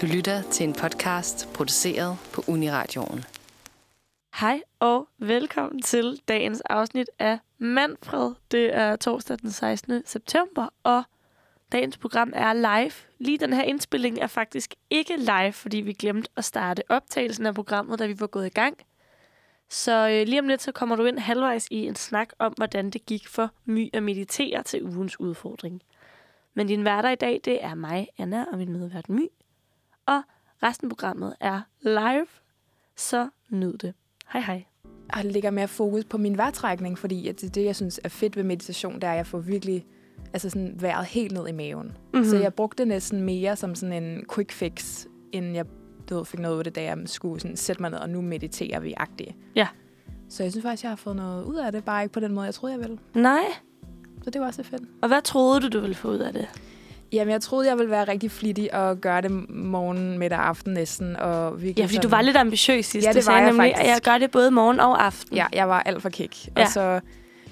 Du lytter til en podcast produceret på Uniradioen. Hej og velkommen til dagens afsnit af Manfred. Det er torsdag den 16. september, og dagens program er live. Lige den her indspilling er faktisk ikke live, fordi vi glemte at starte optagelsen af programmet, da vi var gået i gang. Så øh, lige om lidt, så kommer du ind halvvejs i en snak om, hvordan det gik for My at meditere til ugens udfordring. Men din værter i dag, det er mig, Anna, og min medvært My. Og resten af programmet er live, så nyd det. Hej hej. Jeg lægger mere fokus på min vejrtrækning, fordi at det, det, jeg synes er fedt ved meditation, det er, at jeg får virkelig altså sådan, vejret helt ned i maven. Mhm. Mm-hmm. Så jeg brugte det næsten mere som sådan en quick fix, end jeg du ved, fik noget ud af det, da jeg skulle sådan, sætte mig ned, og nu mediterer vi agtigt. Ja. Så jeg synes faktisk, jeg har fået noget ud af det, bare ikke på den måde, jeg troede, jeg ville. Nej. Så det var også fedt. Og hvad troede du, du ville få ud af det? Jamen, jeg troede, jeg ville være rigtig flittig og gøre det morgen, middag og aften næsten. Og virkelig Ja, fordi du sådan- var lidt ambitiøs sidst. Ja, Du det var jeg nemlig, faktisk. jeg gør det både morgen og aften. Ja, jeg var alt for kæk. Ja. Og så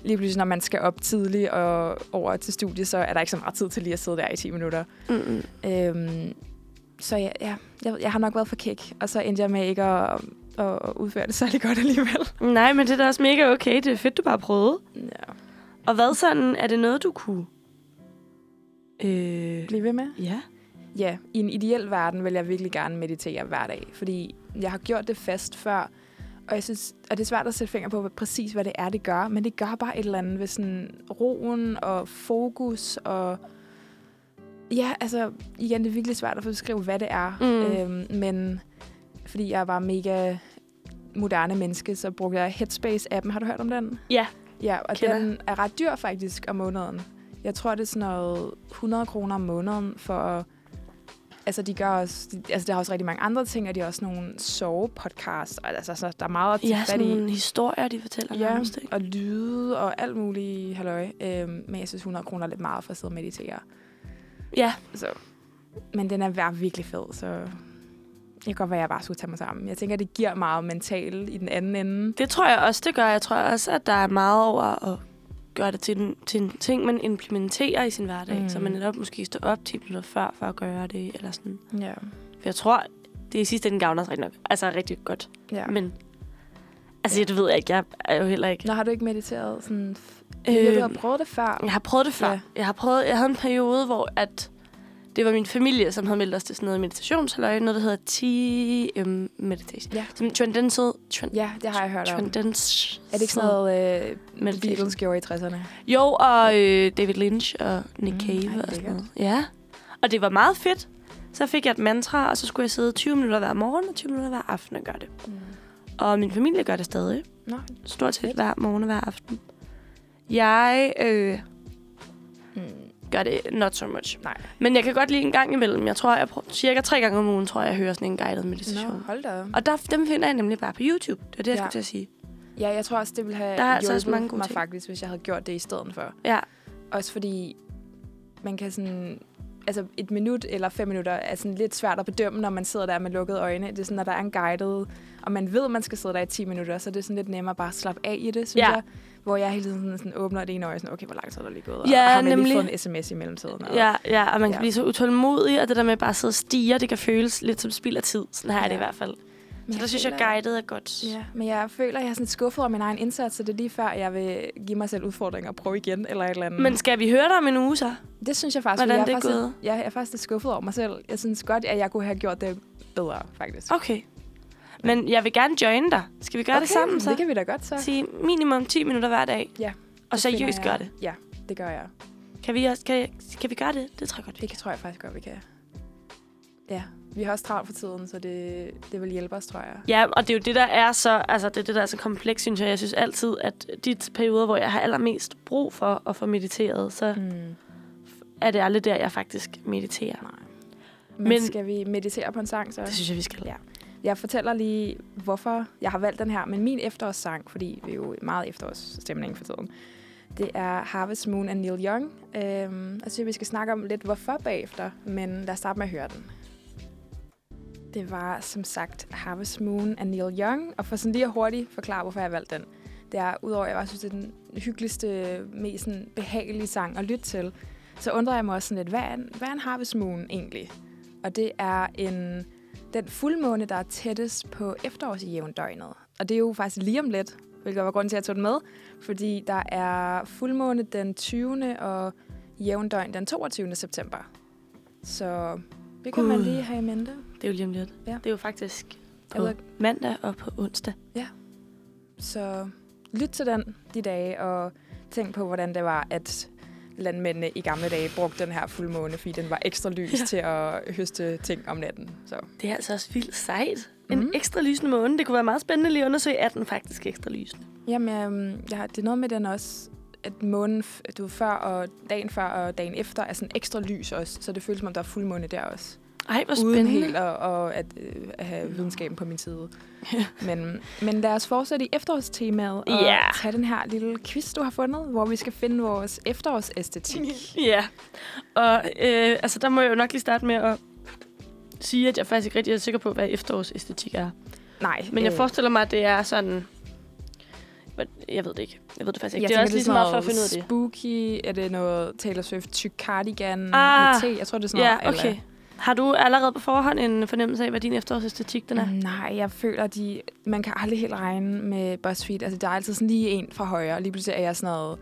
lige pludselig, når man skal op tidligt og over til studie, så er der ikke så meget tid til lige at sidde der i 10 minutter. Mm-mm. Øhm, så ja, ja jeg, jeg har nok været for kæk, og så endte jeg med ikke at, at udføre det særlig godt alligevel. Nej, men det er da også mega okay. Det er fedt, du bare prøvede. Ja. Og hvad sådan, er det noget, du kunne... Øh, Bliv ved med. ja. Ja, i en ideel verden vil jeg virkelig gerne meditere hver dag, fordi jeg har gjort det fast før, og jeg synes, og det er svært at sætte finger på hvad- præcis, hvad det er, det gør, men det gør bare et eller andet ved sådan roen og fokus og ja, altså igen, det er virkelig svært at få beskrive, hvad det er, Mm. øhm, men fordi jeg var mega moderne menneske, så brugte jeg Headspace-appen. Har du hørt om den? Ja. Ja, og Kender. den er ret dyr faktisk om måneden. Jeg tror, det er sådan noget 100 kroner om måneden for at Altså, de gør også, de, altså, der er også rigtig mange andre ting, og de har også nogle sove-podcasts. og Altså, så der er meget at tage Ja, fat sådan i. nogle historier, de fortæller Ja, nærmest, ikke? og lyde og alt muligt halløj. Øhm, men jeg synes, 100 kroner er lidt meget for at sidde og meditere. Ja, Så. Men den er vær- virkelig fed, så det kan godt være, at jeg bare skulle tage mig sammen. Jeg tænker, det giver meget mentalt i den anden ende. det tror jeg også, det gør. Jeg tror også, at der er meget over at gøre det til en, til en ting, man implementerer i sin hverdag. Mm. Så Mm. man netop måske står op 10 minutter før, for at gøre det, eller sådan. Ja. For jeg tror, det i sidste ende gavner os rigtig nok. Altså rigtig godt. ja. Men, altså, det ved jeg ikke. Jeg er jo heller ikke... Nå, har du ikke mediteret sådan... Øh, du har prøvet det før. Jeg har prøvet det før. Ja. Ja. Jeg har prøvet, jeg havde en periode, hvor at det var min familie, som havde meldt os til sådan noget meditationshalløj, noget, der hedder TM Meditation. Ja. Som Transcendental... Tran, Ja, det har jeg hørt om. Transcendence... Er det ikke sådan noget, øh, Meditation. Beatles gjorde i 60'erne? Jo, og øh, David Lynch og Nick Mm, Cave ej, og sådan noget. Ja. Og det var meget fedt. Så fik jeg et mantra, og så skulle jeg sidde 20 minutter hver morgen og 20 minutter hver aften og gøre det. Mm. Og min familie gør det stadig. Nå, Stort set hver morgen og hver aften. Jeg øh. Gør det not so much. nej. Men jeg kan godt lide en gang imellem. Jeg tror, jeg prøver, cirka tre gange om ugen, tror jeg, jeg hører sådan en guided meditation. Nå, hold da. Og der, dem finder jeg nemlig bare på YouTube. Det er det, jeg Ja. skulle til at sige. Ja, jeg tror også, det ville have Der er altså også mange gode mig ting. faktisk, hvis jeg havde gjort det i stedet for. Ja, Også fordi man kan sådan... Altså et minut eller fem minutter er sådan lidt svært at bedømme, når man sidder der med lukkede øjne. Det er sådan, når der er en guided, og man ved, at man skal sidde der i 10 minutter, så er det sådan lidt nemmere bare at slappe af i det, synes Ja. jeg. Hvor jeg hele tiden sådan, sådan åbner det ene øje, sådan, okay, hvor lang tid er der lige gået? Og Ja, har man nemlig. lige fået en sms i mellemtiden? Og, ja, ja, og man kan Ja. blive så utålmodig, og det der med bare at sidde og stige, det kan føles lidt som spild af tid. Sådan her er det i Ja. hvert fald. Men Så der synes jeg, føler- guided er godt. Ja, men jeg føler, at jeg er sådan skuffet over min egen indsats, så det er lige før, jeg vil give mig selv udfordringer og prøve igen, eller et eller andet. Men skal vi høre dig om en uge så? det synes jeg faktisk, hvordan fordi det jeg er faktisk, gået? Ja, jeg er faktisk lidt skuffet over mig selv. Jeg synes godt, at jeg kunne have gjort det bedre, faktisk. Okay. Men jeg vil gerne join dig. Skal vi gøre det sammen så? det kan vi da godt så. Sige minimum 10 minutter hver dag. Ja, Og seriøst jeg- gør det. Ja, det gør jeg. Kan vi, også, kan, kan vi gøre det? Det tror jeg godt, vi Det kan. kan, tror jeg faktisk godt, vi kan. Ja, vi har også travlt for tiden, så det, det vil hjælpe os, tror jeg. Ja, og det er jo det, der er så, altså, det er det, der er så komplekst, synes jeg. Jeg synes altid, at de perioder, hvor jeg har allermest brug for at få mediteret, så Mm. er det aldrig der, jeg faktisk mediterer. Nej. Men, Men- skal vi meditere på en sang, så? Det synes jeg, vi skal. Ja. Jeg fortæller lige, hvorfor jeg har valgt den her. Men min efterårssang, fordi vi er jo meget efterårsstemning for tiden, det er Harvest Moon af Neil Young. Øhm, og så vi skal snakke om lidt hvorfor bagefter, men lad os starte med at høre den. Det var som sagt Harvest Moon af Neil Young, og for sådan lige at hurtigt forklare, hvorfor jeg valgte den. Det er, udover at jeg bare synes, det er den hyggeligste, mest sådan behagelige sang at lytte til, så undrer jeg mig også sådan lidt, hvad er en, hvad er en Harvest Moon egentlig? Og det er en den fuldmåne, der er tættest på efterårsjævndøgnet. Og det er jo faktisk lige om lidt, hvilket var grunden til, at jeg tog den med, fordi der er fuldmåne den 20. og jævndøgn den 22. september. Så det kan Gud. man lige have i mente. Det er jo lige om lidt. Ja. Det er jo faktisk på ved, mandag og på onsdag. så lyt til den de dage, og tænk på, hvordan det var, at landmændene i gamle dage brugte den her fuldmåne, fordi den var ekstra lys Ja. til at høste ting om natten. Så Det er altså også vildt sejt. En Mhm. ekstra lysende måne. Det kunne være meget spændende lige at undersøge, er den faktisk ekstra lysende? Jamen, øhm, ja, det er noget med den også, at månen, du før og dagen før og dagen efter er sådan ekstra lys også, så det føles som om, der er fuldmåne der også. Ej, hvor Uden spændende. helt at, og at, øh, at have videnskaben på min side. men, men lad os fortsætte i efterårstemaet og Ja. tage den her lille quiz, du har fundet, hvor vi skal finde vores efterårsæstetik. Ja, og øh, altså, der må jeg jo nok lige starte med at sige, at jeg faktisk ikke rigtig er sikker på, hvad efterårsæstetik er. Nej, Men jeg øh, forestiller mig, at det er sådan... Jeg ved det ikke. Jeg ved det faktisk ikke. jeg det er også lige så meget for at finde ud af det. Spooky, er det noget Taylor Swift tyk cardigan Ah. te? Jeg tror, det er sådan Ja, noget. okay. Har du allerede på forhånd en fornemmelse af, hvad din efterårsæstetik den er? Nej, jeg føler, at de, man kan aldrig helt regne med BuzzFeed. Altså, der er altid sådan lige en fra højre, lige pludselig er jeg sådan noget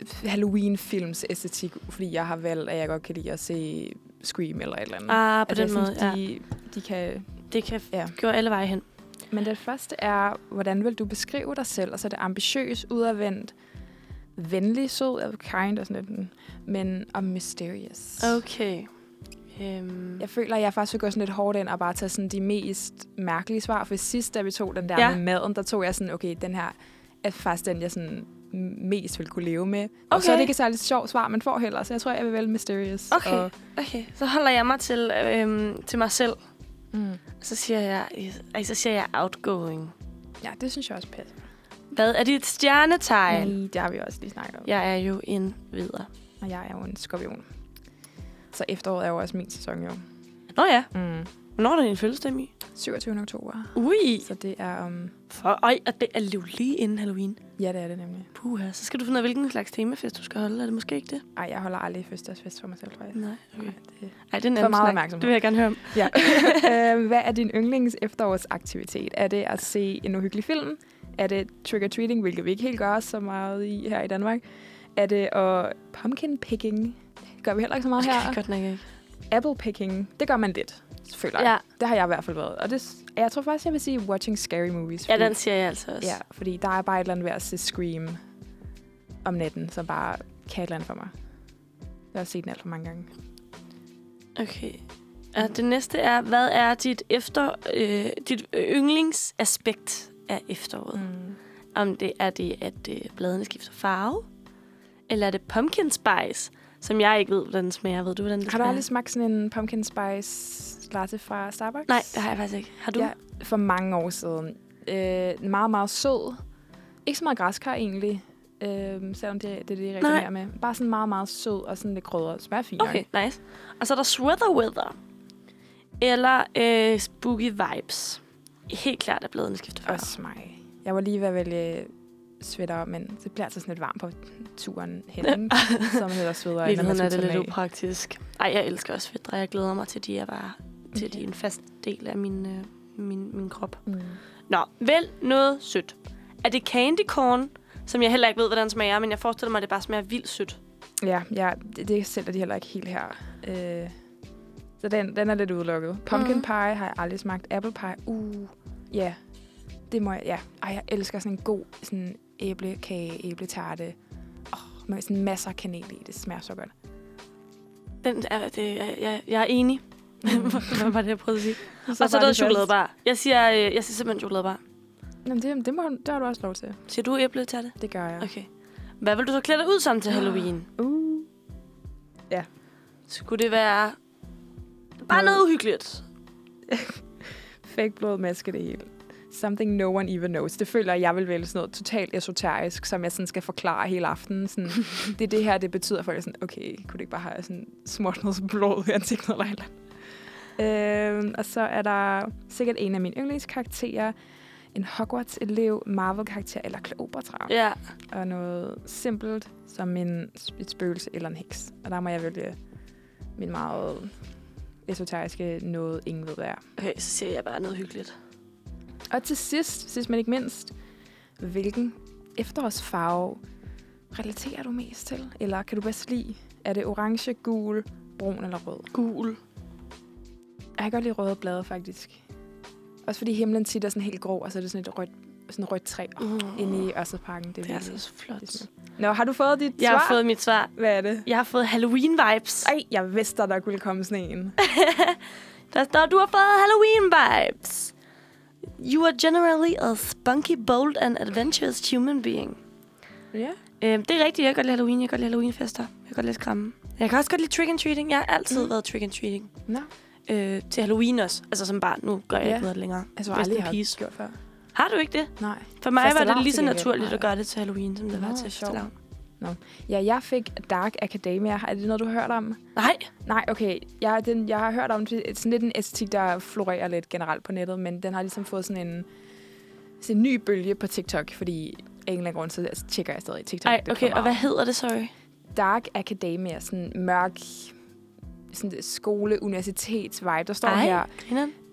øh, Halloween-films æstetik, fordi jeg har valgt, at jeg godt kan lide at se Scream eller et eller andet. Ah, på Altså, den måde, synes, ja. de, de kan... Det kan Ja. gå alle veje hen. Men det første er, hvordan vil du beskrive dig selv? Og så er det ambitiøs, udadvendt, venlig, sød, kind og sådan lidt, men og mysterious. Okay. Øhm, Jeg føler, at jeg faktisk vil gå sådan lidt hårdt ind og bare tage sådan de mest mærkelige svar. For sidst, da vi tog den der Ja. med maden, der tog jeg sådan, okay, den her er faktisk den, jeg sådan mest vil kunne leve med. Og så er Okay. det ikke et særligt sjovt svar, man får heller, så jeg tror, jeg vil vælge Mysterious. Okay. Og, okay, så holder jeg mig til, øhm, til mig selv. mm, Så siger jeg, ej, så siger jeg outgoing. ja, det synes jeg også passer. Hvad er dit stjernetegn? Nej, det har vi også lige snakket om. Jeg er jo en videre. Og jeg er jo en skorpion. Så efteråret er jo også min sæson, jo. Nå ja, Mm. hvornår er der din fødselsdag, Mi? 27. oktober. Ui. Så det er um, For, øj, og det er jo lige inden Halloween. Ja, det er det nemlig. Puha, så skal du finde ud af, hvilken slags temafest du skal holde. Er det måske ikke det? Ej, jeg holder aldrig fødselsdagsfest for mig selv, faktisk. Nej, okay. Nej, det... Ej, det er en anden meget snak. Det vil jeg gerne høre om. Ja. øh, hvad er din yndlings efterårsaktivitet? Er det at se en uhyggelig film? Er det trick-or-treating, hvilket vi ikke helt gør så meget i her i Danmark? Er det at pumpkin picking? Gør vi heller ikke så meget her. Godt nok ikke. Apple picking, det gør man lidt, føler jeg. Ja. Det har jeg i hvert fald været. Og det, jeg tror faktisk, jeg vil sige watching scary movies. ja, fordi- den siger jeg altså også. Ja, fordi der er bare et eller andet ved at se Scream om natten, som bare kan et eller andet for mig. Jeg har set den alt for mange gange. Okay. Og det næste er, hvad er dit efter øh, dit yndlingsaspekt af efteråret? Mm. Om det er det, at øh, bladene skifter farve, eller er det pumpkin spice, som jeg ikke ved, hvordan den smager. Ved du, hvordan den Har du smager? aldrig smagt sådan en pumpkin spice latte fra Starbucks? Nej, det har jeg faktisk ikke. Har du? Ja, for mange år siden. Øh, meget, meget sød. Ikke så meget græskar egentlig, øh, selvom det, det er det, de reklamerer med. Bare sådan meget, meget sød og sådan lidt krydret. Smager fint. Okay, nice. Og så er der Sweater Weather. Eller øh, Spooky Vibes. Helt klart, at bladene skifter farve. Også mig. Jeg var lige ved at vælge sweater, men det bliver altså sådan lidt varmt på turen hen. så man hedder sveder. I er det lidt upraktisk. Ej, jeg elsker også fætter. Jeg glæder mig til, de er bare til Okay. de er en fast del af min, øh, min, min krop. Mm. Nå, vælg noget sødt. Er det candy corn, som jeg heller ikke ved, hvordan smager, men jeg forestiller mig, at det bare smager vildt sødt. Ja, ja det, det sælger de heller ikke helt her. Øh, så den, den er lidt udelukket. Pumpkin Mhm. pie har jeg aldrig smagt. Apple pie, uh, ja. Det må jeg, ja. Ej, jeg elsker sådan en god sådan æblekage, æbletarte. Oh, med sådan masser af kanel i. Det smager så godt. Den er, det, jeg, jeg, jeg er enig. Hvad var det, jeg prøvede at sige? Så og så er der det chokoladebar. Jeg siger, øh, jeg siger simpelthen chokoladebar. Jamen, det, det, må, det har du også lov til. Siger du æble til det? Gør jeg. Okay. Hvad vil du så klæde dig ud som til Halloween? Uh. Skulle det være bare Noget- noget uhyggeligt? Fake blod maske det hele. Something no one even knows. Det føler jeg, jeg vil vælge sådan noget totalt esoterisk, som jeg sådan skal forklare hele aftenen. Sådan, det er det her, det betyder for, at jeg sådan, okay, kunne det ikke bare have sådan smurt noget blod i ansigtet eller eller. Øhm, og så er der sikkert en af mine yndlingskarakterer, en Hogwarts-elev, Marvel-karakter eller Cleopatra. Ja. Og noget simpelt, som en, et spøgelse eller en heks. Og der må jeg vælge min meget esoteriske noget, ingen ved, hvad er. Okay, så siger jeg bare noget hyggeligt. Og til sidst, sidst men ikke mindst, hvilken efterårsfarve relaterer du mest til? Eller kan du bedst lide? Er det orange, gul, brun eller rød? Gul. Jeg kan godt lide røde blade, faktisk. Også fordi himlen tit er sådan helt grå, og så er det sådan et rødt, sådan rødt træ Mm. inde i Ørstedsparken. Det Det er altså flot. det. Nå, har du fået dit Jeg svar? har fået mit svar. Hvad er det? Jeg har fået Halloween-vibes. Ej, jeg vidste, at der kunne komme sådan en. Der står, du har fået Halloween-vibes. You are generally a spunky, bold and adventurous human being. Ja. Øhm, det er rigtigt, jeg kan godt lide Halloween. Jeg kan godt lide Halloween-fester. Jeg kan godt lide skræmme. Jeg kan også godt lide trick-and-treating. Jeg har altid Mm. været trick-and-treating. Nå, Øh, til Halloween også. Altså som barn. Nu gør jeg Ja. ikke noget længere. altså Rest aldrig har gjort før. Har du ikke det? Nej. For mig var det Fastelavn lige så naturligt at gøre det til Halloween, som det var Nå, til sjovt. Fastelavn. Ja, jeg fik Dark Academia. Er det noget, du har hørt om? Nej. Nej, okay. Jeg, den, jeg har hørt om det. Sådan lidt en æstetik, der florerer lidt generelt på nettet, men den har ligesom fået sådan en, sådan en ny bølge på TikTok, fordi af en eller anden grund, så altså, tjekker jeg stadig TikTok. Ej, okay. Og hvad hedder det, sorry? Dark Academia, sådan mørk sådan skole, universitets vibe. Der står Ej, her,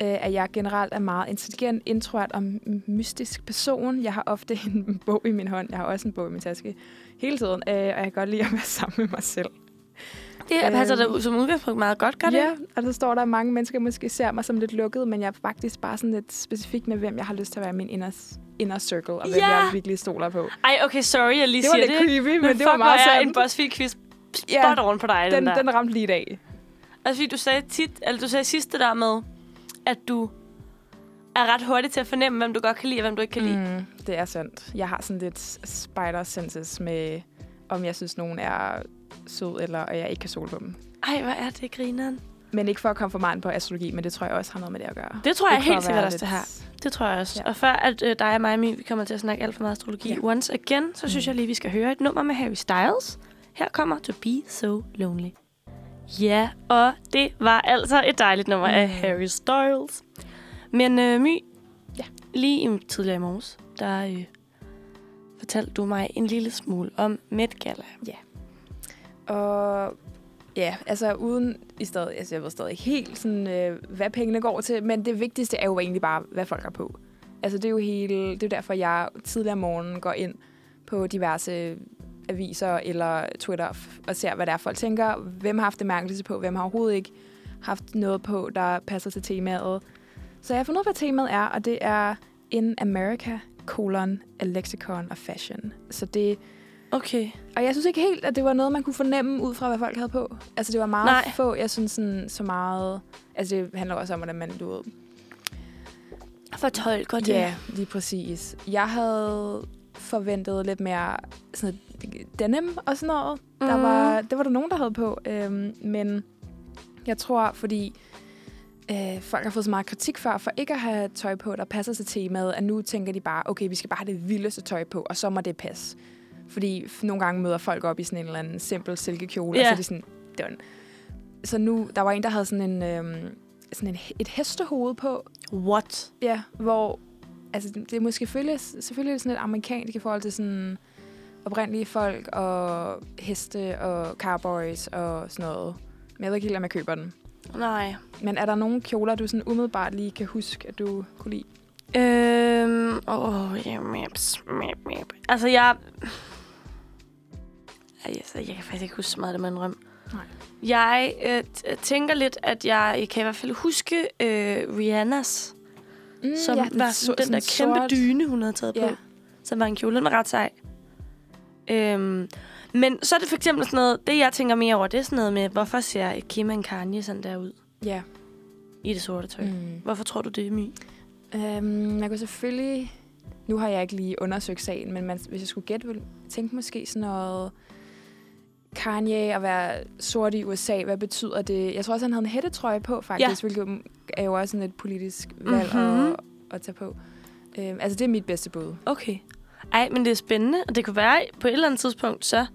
øh, at jeg generelt er meget intelligent, introvert og mystisk person. Jeg har ofte en bog i min hånd. Jeg har også en bog i min taske hele tiden, øh, og jeg kan godt lide at være sammen med mig selv. Det passer Øhm, da som udgangspunkt meget godt, gør det? Ja, og så står der, at mange mennesker måske ser mig som lidt lukket, men jeg er faktisk bare sådan lidt specifik med, hvem jeg har lyst til at være min inner, inner circle, og hvem Ja! jeg virkelig stoler på. Ej, okay, sorry, jeg lige Det var siger lidt det. creepy, men, Men det var meget sandt. en BuzzFeed-quiz spot Ja, oven på dig, den, den, der. den ramte lige i dag. Altså, fordi du sagde tit, eller du sagde sidste der med, at du er ret hurtig til at fornemme, hvem du godt kan lide, og hvem du ikke kan lide. Mm, det er sandt. Jeg har sådan lidt spider senses med, om jeg synes, nogen er sød, eller og jeg ikke kan stole på dem. Ej, hvor er det grineren. Men ikke for at komme for meget på astrologi, men det tror jeg også har noget med det at gøre. Det tror jeg Ikke for helt at sikkert også, det lidt- her. Det tror jeg også. Ja. Og før at øh, dig og mig, vi kommer til at snakke alt for meget astrologi Ja. once again, så synes Mm. jeg lige, vi skal høre et nummer med Harry Styles. Her kommer To Be So Lonely. Ja, og det var altså et dejligt nummer mm. af. Harry Styles. Men øh, My, Ja. lige i, tidligere i morges, der øh, fortalte du mig en lille smule om Met Gala. Og ja, altså uden i stedet, altså jeg ved stadig ikke helt, sådan, øh, hvad pengene går til, men det vigtigste er jo egentlig bare, hvad folk har på. Altså det er jo hele, det er derfor, jeg tidligere om morgenen går ind på diverse aviser eller Twitter og ser, hvad der er, folk tænker. Hvem har haft det mærkeligste på, hvem har overhovedet ikke haft noget på, der passer til temaet. Så jeg har fundet ud af, hvad temaet er, og det er In America, colon, a lexicon of fashion. Så det Okay. og jeg synes ikke helt, at det var noget, man kunne fornemme ud fra, hvad folk havde på. Altså, det var meget Nej. få. Jeg synes sådan, så meget... Altså, det handler også om, hvordan man, du ved... Fortolker det. Ja, lige præcis. Jeg havde forventet lidt mere sådan denim og sådan noget. Mm. Der var, det var der nogen, der havde på. Øhm, men jeg tror, fordi øh, folk har fået så meget kritik før, for ikke at have tøj på, der passer til temaet, at nu tænker de bare, okay, vi skal bare have det vildeste tøj på, og så må det passe. Fordi nogle gange møder folk op i sådan en eller anden simpel silkekjole, Ja. og så er de sådan, done. Så nu, der var en, der havde sådan en, øhm, sådan en, et hestehoved på, What? Ja, hvor... Altså, det er måske selvfølgelig, selvfølgelig sådan lidt amerikansk i forhold til sådan oprindelige folk og heste og cowboys og sådan noget. Men jeg ved ikke helt, om jeg køber den. Nej. Men er der nogle kjoler, du sådan umiddelbart lige kan huske, at du kunne lide? Øhm, åh, oh, ja, maps, map, map. Altså, jeg... Altså, jeg kan faktisk ikke huske så meget det med en røm. Nej. Jeg øh, tænker lidt, at jeg kan i hvert fald huske øh, Rihannas, Mm, som ja, var sådan, den der kæmpe sort. dyne, hun havde taget Ja. på. Som var en kjole, den var ret sej. Øhm, men så er det for eksempel sådan noget, det jeg tænker mere over, det er sådan noget med, hvorfor ser Kim og Kanye sådan der ud Ja. i det sorte tøj? Mm. Hvorfor tror du det er My? Øhm, jeg kunne selvfølgelig... Nu har jeg ikke lige undersøgt sagen, men man, hvis jeg skulle gætte, ville tænke måske sådan noget... Kanye at være sort i USA, hvad betyder det? Jeg tror også, han havde en hættetrøje på, faktisk, ja. hvilket er jo også sådan et politisk valg Mhm. at, at tage på. Øhm, altså, det er mit bedste bud. Okay. Ej, men det er spændende, og det kunne være, på et eller andet tidspunkt, så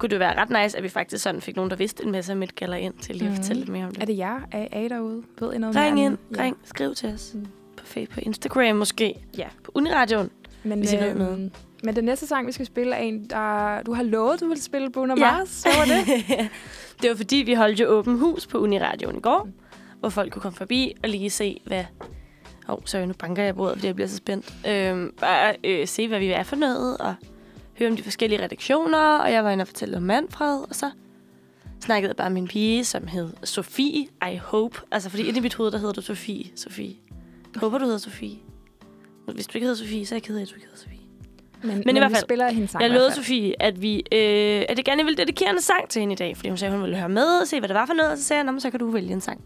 kunne det være ret nice, at vi faktisk sådan fik nogen, der vidste en masse gælder ind, til lige at Mhm. fortælle lidt mere om det. Er det jer? Er, I derude? Ved I noget Ring mere? ind, om- ring, skriv til os. Mm. På Facebook, på Instagram måske. Ja. På Uniradioen. Men, hvis I ved noget. øhm, men den næste sang, vi skal spille, er en, der... Du har lovet, du vil spille Bruno Ja. Mars. Hvad var det? det var fordi, vi holdt jo åben hus på Uniradioen i går. hvor folk kunne komme forbi og lige se, hvad... Åh, oh, sorry, nu banker jeg i bordet, fordi jeg bliver så spændt. Øhm, bare øh, se, hvad vi er for noget, og høre om de forskellige redaktioner, og jeg var inde og fortælle om Manfred, og så snakkede jeg bare med en pige, som hed Sofie, I hope. Altså, fordi inde i mit hoved, der hedder du Sofie. Sofie. Jeg håber, du hedder Sofie. Hvis du ikke hedder Sofie, så er jeg ked af, at du ikke hedder Sofie. Men, Men i hvert fald, spiller hendes sang. Jeg lovede. Sofie, at, vi, øh, at jeg gerne ville dedikere en sang til hende i dag, fordi hun sagde, at hun ville høre med og se, hvad det var for noget, og så sagde jeg, "Nå, men så kan du vælge en sang.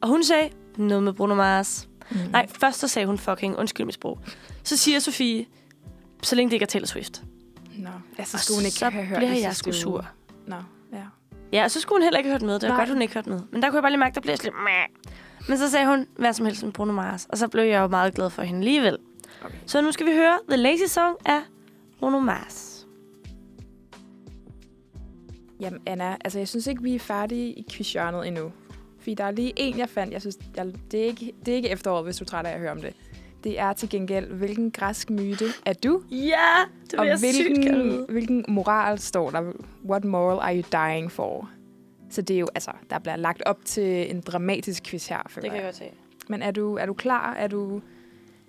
Og hun sagde noget med Bruno Mars. Mm. Nej, først så sagde hun fucking, undskyld mit sprog. Så siger Sofie, så længe det ikke er Taylor Swift. Nå, ja, så Og skulle hun ikke så have hørt bliver det jeg sgu sur. Nå, ja. Ja, og så skulle hun heller ikke have hørt med. Det var Nej. godt, hun ikke hørte med. Men der kunne jeg bare lige mærke, der blev jeg lidt, "Meh." Men så sagde hun, hvad som helst med Bruno Mars. Og så blev jeg jo meget glad for hende alligevel. Okay. Så nu skal vi høre The Lazy Song af Bruno Mars. Jamen, Anna, altså jeg synes ikke, vi er færdige i quizhjørnet endnu. Fordi der er lige en, jeg fandt. Jeg synes, jeg, det, er ikke, det er ikke efteråret, hvis du er træt af at høre om det. Det er til gengæld, hvilken græsk myte er du? Ja, det og vil sygt gerne hvilken, vide. hvilken moral står der? What moral are you dying for? Så det er jo, altså, der bliver lagt op til en dramatisk quiz her, føler Det kan jeg godt se. Men er du, er du klar? Er du,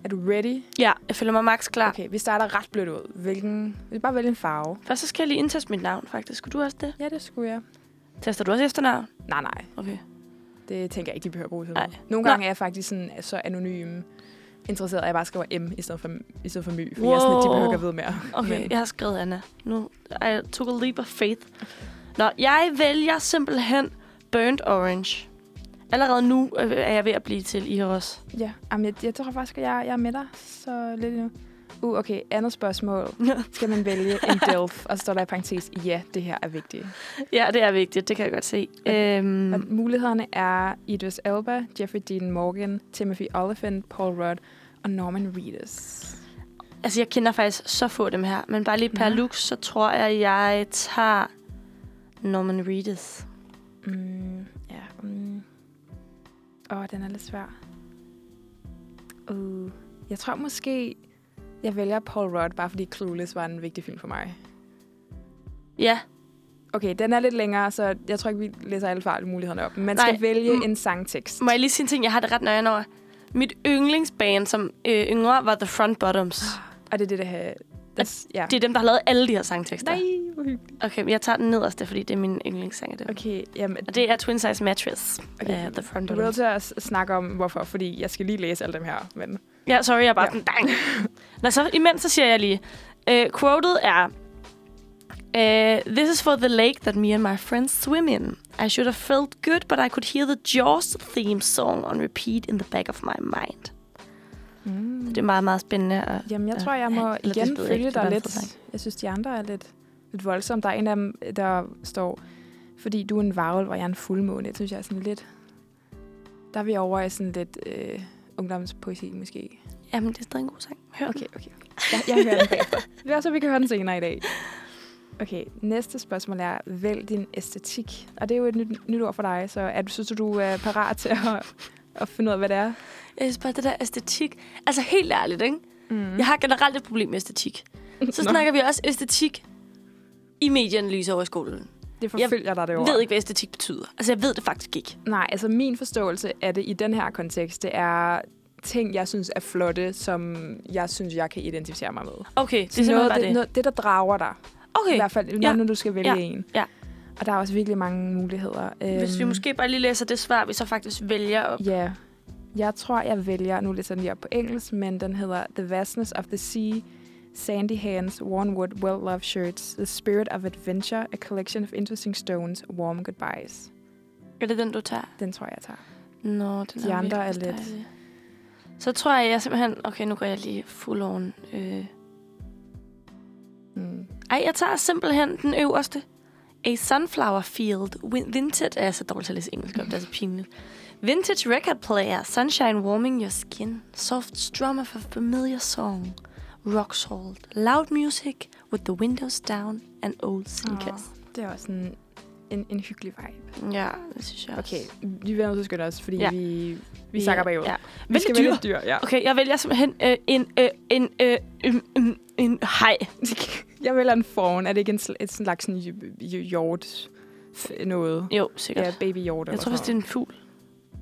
er du ready? Ja, jeg føler mig max klar. Okay. Vi starter ret blødt ud. Hvilken, vi bare vælge en farve. Først så skal jeg lige indtaste mit navn, faktisk. Skulle du også det? Ja, det skulle jeg. Tester du også efternavn? Nej, nej. Okay. Det tænker jeg ikke, de behøver at bruge til Nej. Nogle Nå. gange er jeg faktisk sådan, så anonym interesseret, at jeg bare skriver M i stedet for, i stedet for my. For wow. jeg er sådan, at de behøver ikke at vide mere. Okay, Men, jeg har skrevet Anna. Nu, I took a leap of faith. Nå, jeg vælger simpelthen Burnt Orange. Allerede nu øh, er jeg ved at blive til Iros. ja, Jamen, jeg, jeg tror faktisk, at jeg, jeg er med dig så lidt endnu. Uh, okay, andet spørgsmål. Skal man vælge en DILF? Og så står der i parentes, ja, det her er vigtigt. ja, det er vigtigt. Det kan jeg godt se. Okay. Øhm, Og mulighederne er Idris Elba, Jeffrey Dean Morgan, Timothy Olyphant, Paul Rudd og Norman Reedus. altså, jeg kender faktisk så få dem her. Men bare lige per Nå. look, så tror jeg, jeg tager Norman Reedus. Mm, ja. Mm. Åh, den er lidt svær. Uh, jeg tror måske, jeg vælger Paul Rudd, bare fordi Clueless var en vigtig film for mig. Ja, Okay, den er lidt længere, så jeg tror ikke, vi læser alle fejlmulighederne op. Man Nej. skal vælge Mm. en sangtekst. må jeg lige sige en ting? Jeg har det ret nøje over. Mit yndlingsband som øh, yngre var The Front Bottoms. Og det er det, der har... Das, ja. Det er dem, der har lavet alle de her sangtekster. Nej, hvor hyggeligt. Okay, men jeg tager den nederste, fordi det er min yndlingssang af dem. Okay, jamen, Og det er Twin Size Mattress Okay. af The Front du er nødt Bottoms. til at snakke om, hvorfor, fordi jeg skal lige læse alle dem her. Men Ja, sorry, jeg er bare Ja. sådan, dang. Nå, så imens så siger jeg lige, uh, quoted er, uh, This is for the lake that me and my friends swim in. I should have felt good, but I could hear the Jaws theme song on repeat in the back of my mind. mm. Det er meget, meget spændende. Og, Jamen, jeg Ja. tror, jeg må det igen følge dig lidt. sang. Jeg synes, de andre er lidt, lidt voldsomme. Der er en af dem, der står, fordi du er en varvel, hvor jeg er en fuldmåne. Det synes jeg er sådan lidt... Der er vi over i sådan lidt øh, ungdomspoesi, måske. jamen, det er stadig en god sang. Hør Okay, okay. Jeg, jeg hører den bagefter. Det er så, vi kan høre den senere i dag. Okay, næste spørgsmål er, vælg din æstetik. Og det er jo et nyt, nyt ord for dig, så er du, synes du, du er parat til at, at finde ud af, hvad det er? Jeg synes bare, det der æstetik... Altså, helt ærligt, ikke? Mm. Jeg har generelt et problem med æstetik. Så snakker vi også æstetik i medieanalyse over i skolen. Det forfølger dig det Jeg ord. ved ikke, hvad æstetik betyder. Altså, jeg ved det faktisk ikke. Nej, altså min forståelse af det i den her kontekst, det er ting, jeg synes er flotte, som jeg synes, jeg kan identificere mig med. Okay, det er noget, bare det, det. noget, det, der drager dig. Okay, I hvert fald, Ja. når, når du skal vælge Ja. en. Ja. Og der er også virkelig mange muligheder. hvis vi Øhm, måske bare lige læser det svar, vi så faktisk vælger op. Ja. Jeg tror, jeg vælger, nu læser den lige op på engelsk, men den hedder The Vastness of the Sea, Sandy Hands, Worn Wood, Well-Loved Shirts, The Spirit of Adventure, A Collection of Interesting Stones, Warm Goodbyes. Er det den, du tager? Den tror jeg, jeg tager. Nå, den De er andre er lidt- dejlig. Så tror jeg, jeg simpelthen... Okay, nu går jeg lige full on. Øh. Mm. Ej, jeg tager simpelthen den øverste. A sunflower field, vintage... Jeg er så dårlig til at læse engelsk op, det er så pinligt. Vintage record player, sunshine warming your skin, soft strum of a familiar song, rock salt, loud music with the windows down and old sneakers. Åh, det er også en, en, en hyggelig vibe. Ja, det synes jeg også. Okay, vi vil nødt til at skynde os, fordi Ja. vi, vi sakker bagud. Ja. Vi Vælg skal dyr. vælge dyr, ja. Okay, jeg vælger simpelthen øh, en, øh, en, øh, en, en, en hej. Jeg vælger en fawn. Er det ikke en, sl- et slags sådan hjort noget? Jo, sikkert. Ja, baby hjort jeg tror faktisk, det er en fugl.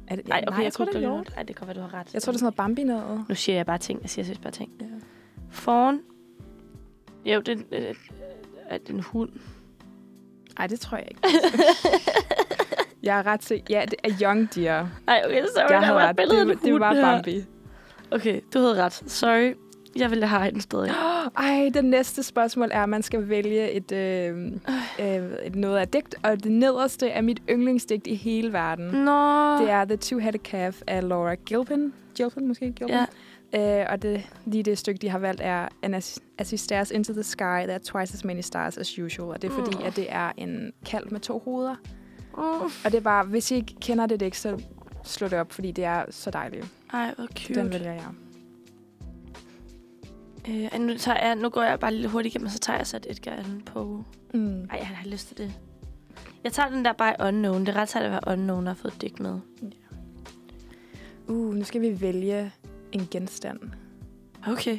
Er det, Nej, okay, nej, jeg tror, det er hjort. Ej, det kan være, du har ret. Jeg tror, det er sådan noget Bambi noget. Nu siger jeg bare ting. Jeg siger seriøst bare ting. Ja. Foran. Jo, det er, øh, er det en hund. Nej, det tror jeg ikke. jeg er ret sikker. Ja, det er Young Deer. Nej, okay, sorry. Jeg der var et billede af en Det, det var her. Bambi. Okay, du havde ret. Sorry. Jeg ville have den stadig. Ej, det næste spørgsmål er, at man skal vælge et, øh, øh, et noget af digt, og det nederste er mit yndlingsdigt i hele verden. Nå. Det er The Two-Headed Calf af Laura Gilpin. Gilpin, måske? Gilpin? Ja. Øh, og det, lige det stykke, de har valgt, er And as, as he stares into the sky, there are twice as many stars as usual. Og det er fordi, Mm. at det er en kalv med to hoveder. Uh. Og det er bare, hvis I ikke kender det digt, så slå det op, fordi det er så dejligt. Ej, hvor cute. Den vælger jeg. Øh, nu, tager jeg, nu går jeg bare lidt hurtigt igennem, og så tager jeg så et Edgar Allan Poe. Mm. Ej, jeg har lyst til det. Jeg tager den der bare unknown. Det er ret sejt at være unknown og har fået digt med. Uh, nu skal vi vælge en genstand. Okay.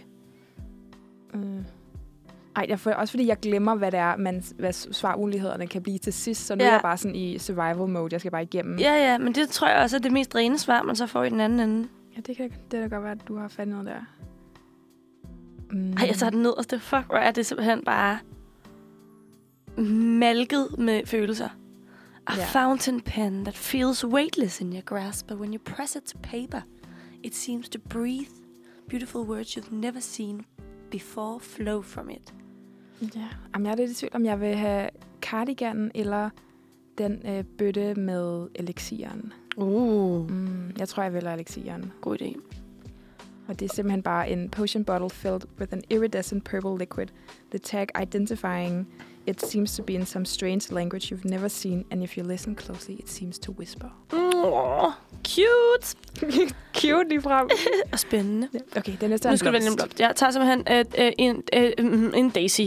Mm. Ej, jeg får, også fordi jeg glemmer, hvad det er, man, hvad svarmulighederne kan blive til sidst. Så nu Ja. er jeg bare sådan i survival mode. Jeg skal bare igennem. Ja, ja, men det tror jeg også er det mest rene svar, man så får i den anden ende. ja det kan det kan da godt være, at du har fandt noget der. Mm. Ej, jeg tager den nederste. Fuck, hvor er det simpelthen bare malket med følelser. A Ja. fountain pen that feels weightless in your grasp, but when you press it to paper, it seems to breathe. Beautiful words you've never seen before flow from it. Ja. Jamen, jeg er lidt i tvivl, om jeg vil have cardiganen eller den øh, bøtte med elixiren. Uh. Mm, jeg tror, jeg vælger elixiren. God idé. Og det er simpelthen bare en potion bottle filled with an iridescent purple liquid. The tag identifying it seems to be in some strange language you've never seen, and if you listen closely, it seems to whisper. Oh, cute. Cute lige frem. Og spændende. Okay, den næste er Nu skal du vælge en blomst. blomst. Jeg tager simpelthen øh, øh, en, mm, en daisy.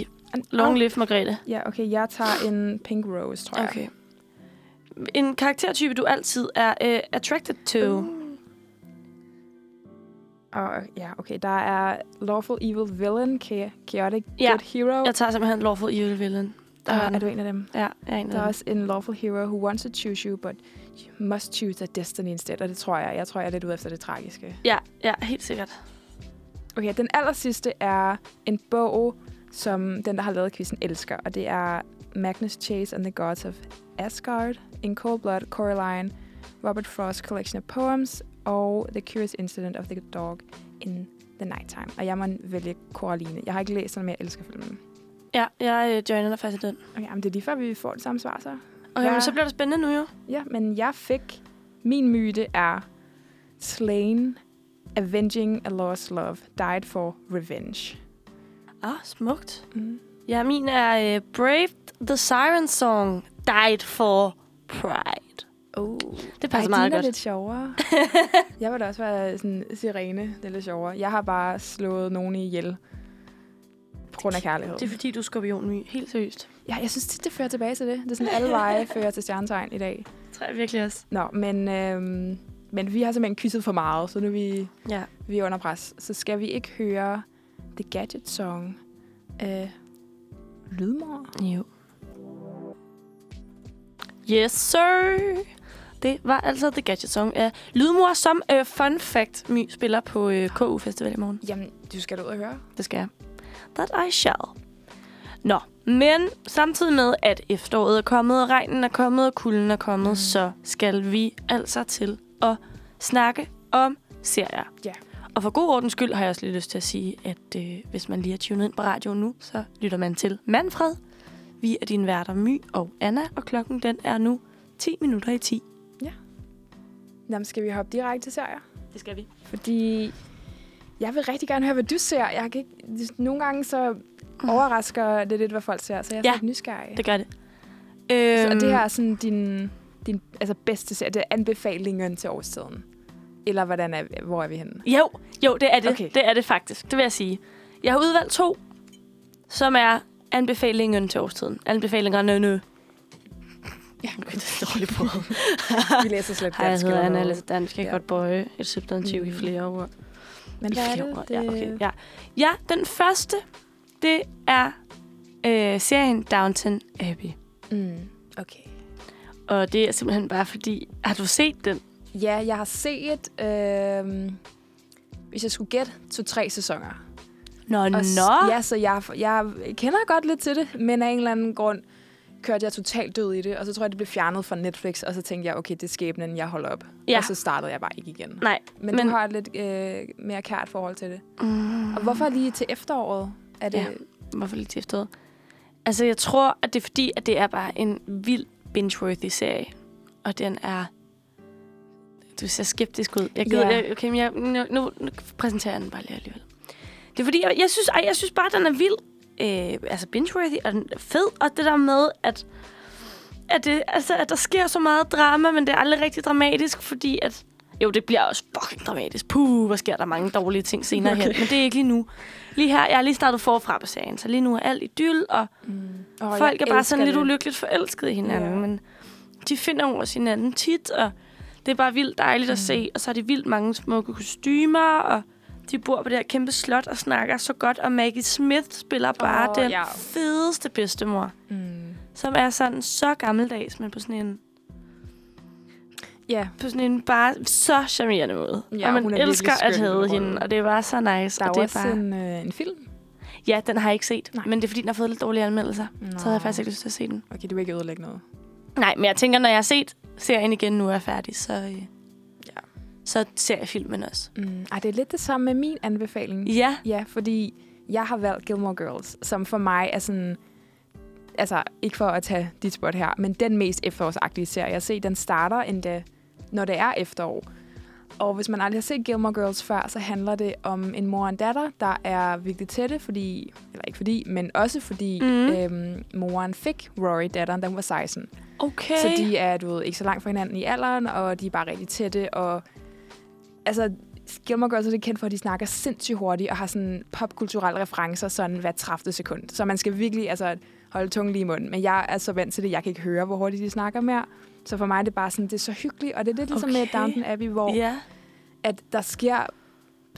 Long live Margrethe. Ja, okay, jeg tager en pink rose, tror jeg. Okay. En karaktertype, du altid er øh, attracted to. Uh. Og ja, okay, der er Lawful Evil Villain, Cha- Chaotic Ja, Good Hero. Jeg tager simpelthen Lawful Evil Villain. Der Der er, er du en af dem? Ja, jeg er en af Der er dem. også en Lawful Hero who wants to choose you, but you must choose a destiny instead. Og det tror jeg. Jeg tror, jeg er lidt ude efter det tragiske. Ja, ja, helt sikkert. Okay, den aller sidste er en bog, som den, der har lavet quizzen, elsker. Og det er Magnus Chase and the Gods of Asgard, In Cold Blood, Coraline, Robert Frost Collection of Poems og The Curious Incident of the Dog in the Nighttime. Og jeg må vælge Coraline. Jeg har ikke læst den, men jeg elsker filmen. Ja, jeg øh, joiner dig faktisk i den. Okay, men det er lige før, vi får det samme svar, så. Okay, Ja. men så bliver det spændende nu jo. Ja, men jeg fik... Min myte er Slain, Avenging a Lost Love, Died for Revenge. Ah, smukt. Mm. Ja, min er øh, Brave the Siren Song, Died for Pride. Oh. Det passer Ej, meget din er godt. lidt sjovere. jeg vil da også være sådan sirene. Det er lidt sjovere. Jeg har bare slået nogen ihjel på grund af kærlighed. Det er fordi, du er skorpionmy. Helt seriøst. Ja, jeg synes tit, det fører tilbage til det. Det er sådan, alle veje fører til stjernetegn i dag. Det tror jeg virkelig også. Nå, men, øhm, men vi har simpelthen kysset for meget, så nu er vi, Ja. vi er under pres. Så skal vi ikke høre The Gadget Song af Lydmor? Jo. Yes, sir. Det var altså The Gadget Song af Lydmor, som uh, fun fact, My spiller på uh, KU Festival i morgen. Jamen, du skal da ud og høre. Det skal jeg. That I shall. Nå, men samtidig med, at efteråret er kommet, og regnen er kommet, og kulden er kommet, Mm. mm. så skal vi altså til at snakke om serier. Ja. Og for god ordens skyld har jeg også lige lyst til at sige, at øh, hvis man lige er tunet ind på radioen nu, så lytter man til Manfred. Vi er dine værter My og Anna, og klokken den er nu 10 minutter i 10. Jamen, skal vi hoppe direkte til serier? Det skal vi. Fordi jeg vil rigtig gerne høre, hvad du ser. Jeg kan ikke, nogle gange så overrasker det lidt, hvad folk ser, så jeg er Ja, lidt nysgerrig. Det gør det. Så, Øhm, og det her er sådan din, din altså bedste serie, det er anbefalingen til årstiden. Eller hvordan er, hvor er vi henne? Jo, jo, det er det. Okay. Det er det faktisk. Det vil jeg sige. Jeg har udvalgt to, som er anbefalingen til årstiden. Anbefalingerne nu. Ja. Okay, det er dårligt på. Vi læser slet Hej, jeg dansk. hedder Anna, jeg læser dansk. Jeg kan Ja. godt bøje et substantiv mm. i flere år. Men I hvad er flere det? år. Ja, okay. ja. ja, den første, det er øh, serien Downton Abbey. Mm, okay. Og det er simpelthen bare fordi... Har du set den? Ja, jeg har set, øh, hvis jeg skulle gætte, to-tre sæsoner. Nå, Og nå. Ja, så jeg, jeg kender godt lidt til det, men af en eller anden grund kørte jeg totalt død i det, og så tror jeg, det blev fjernet fra Netflix, og så tænkte jeg, okay, det er skæbnen, jeg holder op. Ja. Og så startede jeg bare ikke igen. Nej, Men, men du har et lidt øh, mere kært forhold til det. Mm. Og hvorfor lige til efteråret? Er det... Ja. Hvorfor lige til efteråret? Altså, jeg tror, at det er fordi, at det er bare en vild binge-worthy serie. Og den er... Du ser skeptisk ud. Jeg gider, yeah. okay, men jeg, nu, nu, nu præsenterer jeg den bare lige alligevel. Det er fordi, jeg, jeg, synes, ej, jeg synes bare, at den er vild. Øh, altså binge-worthy, og den er fed. Og det der med, at, at, det, altså, at der sker så meget drama, men det er aldrig rigtig dramatisk, fordi at... Jo, det bliver også fucking dramatisk. Puh, hvor sker der mange dårlige ting senere okay. hen. Men det er ikke lige nu. Lige her, jeg har lige startet forfra på serien, så lige nu er alt idyll, og Mm. Oh, folk er bare sådan lidt ulykkeligt forelskede i hinanden, Ja. men de finder over hinanden tit, og det er bare vildt dejligt at Mm. se. Og så er de vildt mange smukke kostymer, og de bor på det her kæmpe slot og snakker så godt, og Maggie Smith spiller bare oh, den ja. fedeste bedstemor, Mm. som er sådan så gammeldags, men på sådan en, Ja, på sådan en bare så charmerende måde. Ja, og man er elsker at have hende, og det er bare så nice. der er og det også er bare, en, øh, en film. Ja, den har jeg ikke set, Nej. men det er fordi, den har fået lidt dårlige anmeldelser. Nå. Så havde jeg faktisk ikke lyst til at se den. Okay, du vil ikke ødelægge noget. Nej, men jeg tænker, når jeg har set serien igen, nu er jeg færdig, så, øh. Så ser jeg filmen også. Mm. Ej, det er lidt det samme med min anbefaling. Ja. Ja, fordi jeg har valgt Gilmore Girls, som for mig er sådan... Altså, ikke for at tage dit spot her, men den mest efterårsagtige serie. Jeg ser, den starter endda, når det er efterår. Og hvis man aldrig har set Gilmore Girls før, så handler det om en mor og en datter, der er virkelig tætte, fordi, eller ikke fordi, men også fordi mm. øhm, moren fik Rory, datteren, da hun var 16. Okay. Så de er, du ved, ikke så langt fra hinanden i alderen, og de er bare rigtig tætte, og altså, Gilmore Girls er det kendt for, at de snakker sindssygt hurtigt, og har sådan popkulturelle referencer sådan hver 30 sekund. Så man skal virkelig altså, holde tungen lige i munden. Men jeg er så vant til det, jeg kan ikke høre, hvor hurtigt de snakker mere. Så for mig er det bare sådan, det er så hyggeligt, og det er lidt ligesom med. Downton Abbey, hvor Ja. at der sker,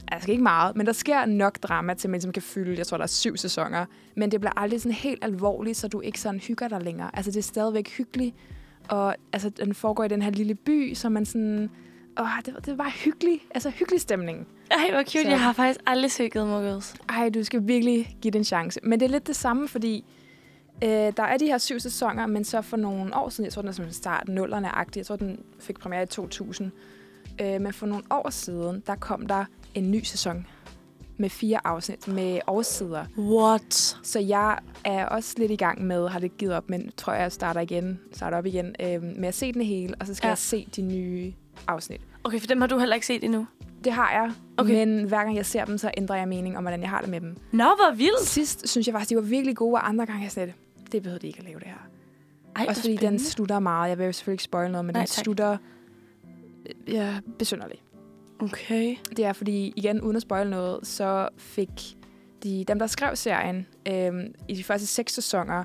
altså ikke meget, men der sker nok drama til, at man ligesom kan fylde, jeg tror, der er syv sæsoner, men det bliver aldrig sådan helt alvorligt, så du ikke sådan hygger dig længere. Altså, det er stadigvæk hyggeligt, og altså, den foregår i den her lille by, så man sådan, åh, det, det bare hyggelig, altså hyggelig stemning. Ej, hvor cute. Så- Jeg har faktisk aldrig Gilmore Girls. Ej, du skal virkelig give det en chance. Men det er lidt det samme, fordi øh, der er de her syv sæsoner, men så for nogle år siden, jeg tror, den er som start nullerne agtig jeg tror, den fik premiere i 2000. Øh, men for nogle år siden, der kom der en ny sæson med fire afsnit med årssider. What? Så jeg er også lidt i gang med, har det givet op, men tror jeg starter igen, starter op igen, øh, med at se den hele, og så skal ja. jeg se de nye afsnit. Okay, for dem har du heller ikke set endnu. Det har jeg, Okay. men hver gang jeg ser dem, så ændrer jeg mening om, hvordan jeg har det med dem. Nå, hvor vildt. Sidst synes jeg faktisk, de var virkelig gode, og andre gange jeg sådan det behøvede de ikke at lave det her. Ej, Også fordi den slutter meget. Jeg vil jo selvfølgelig ikke spoil noget, men Nej, den tak. slutter øh, ja, besynderligt. Okay. Det er fordi, igen uden at spoil noget, så fik de, dem, der skrev serien øh, i de første seks sæsoner,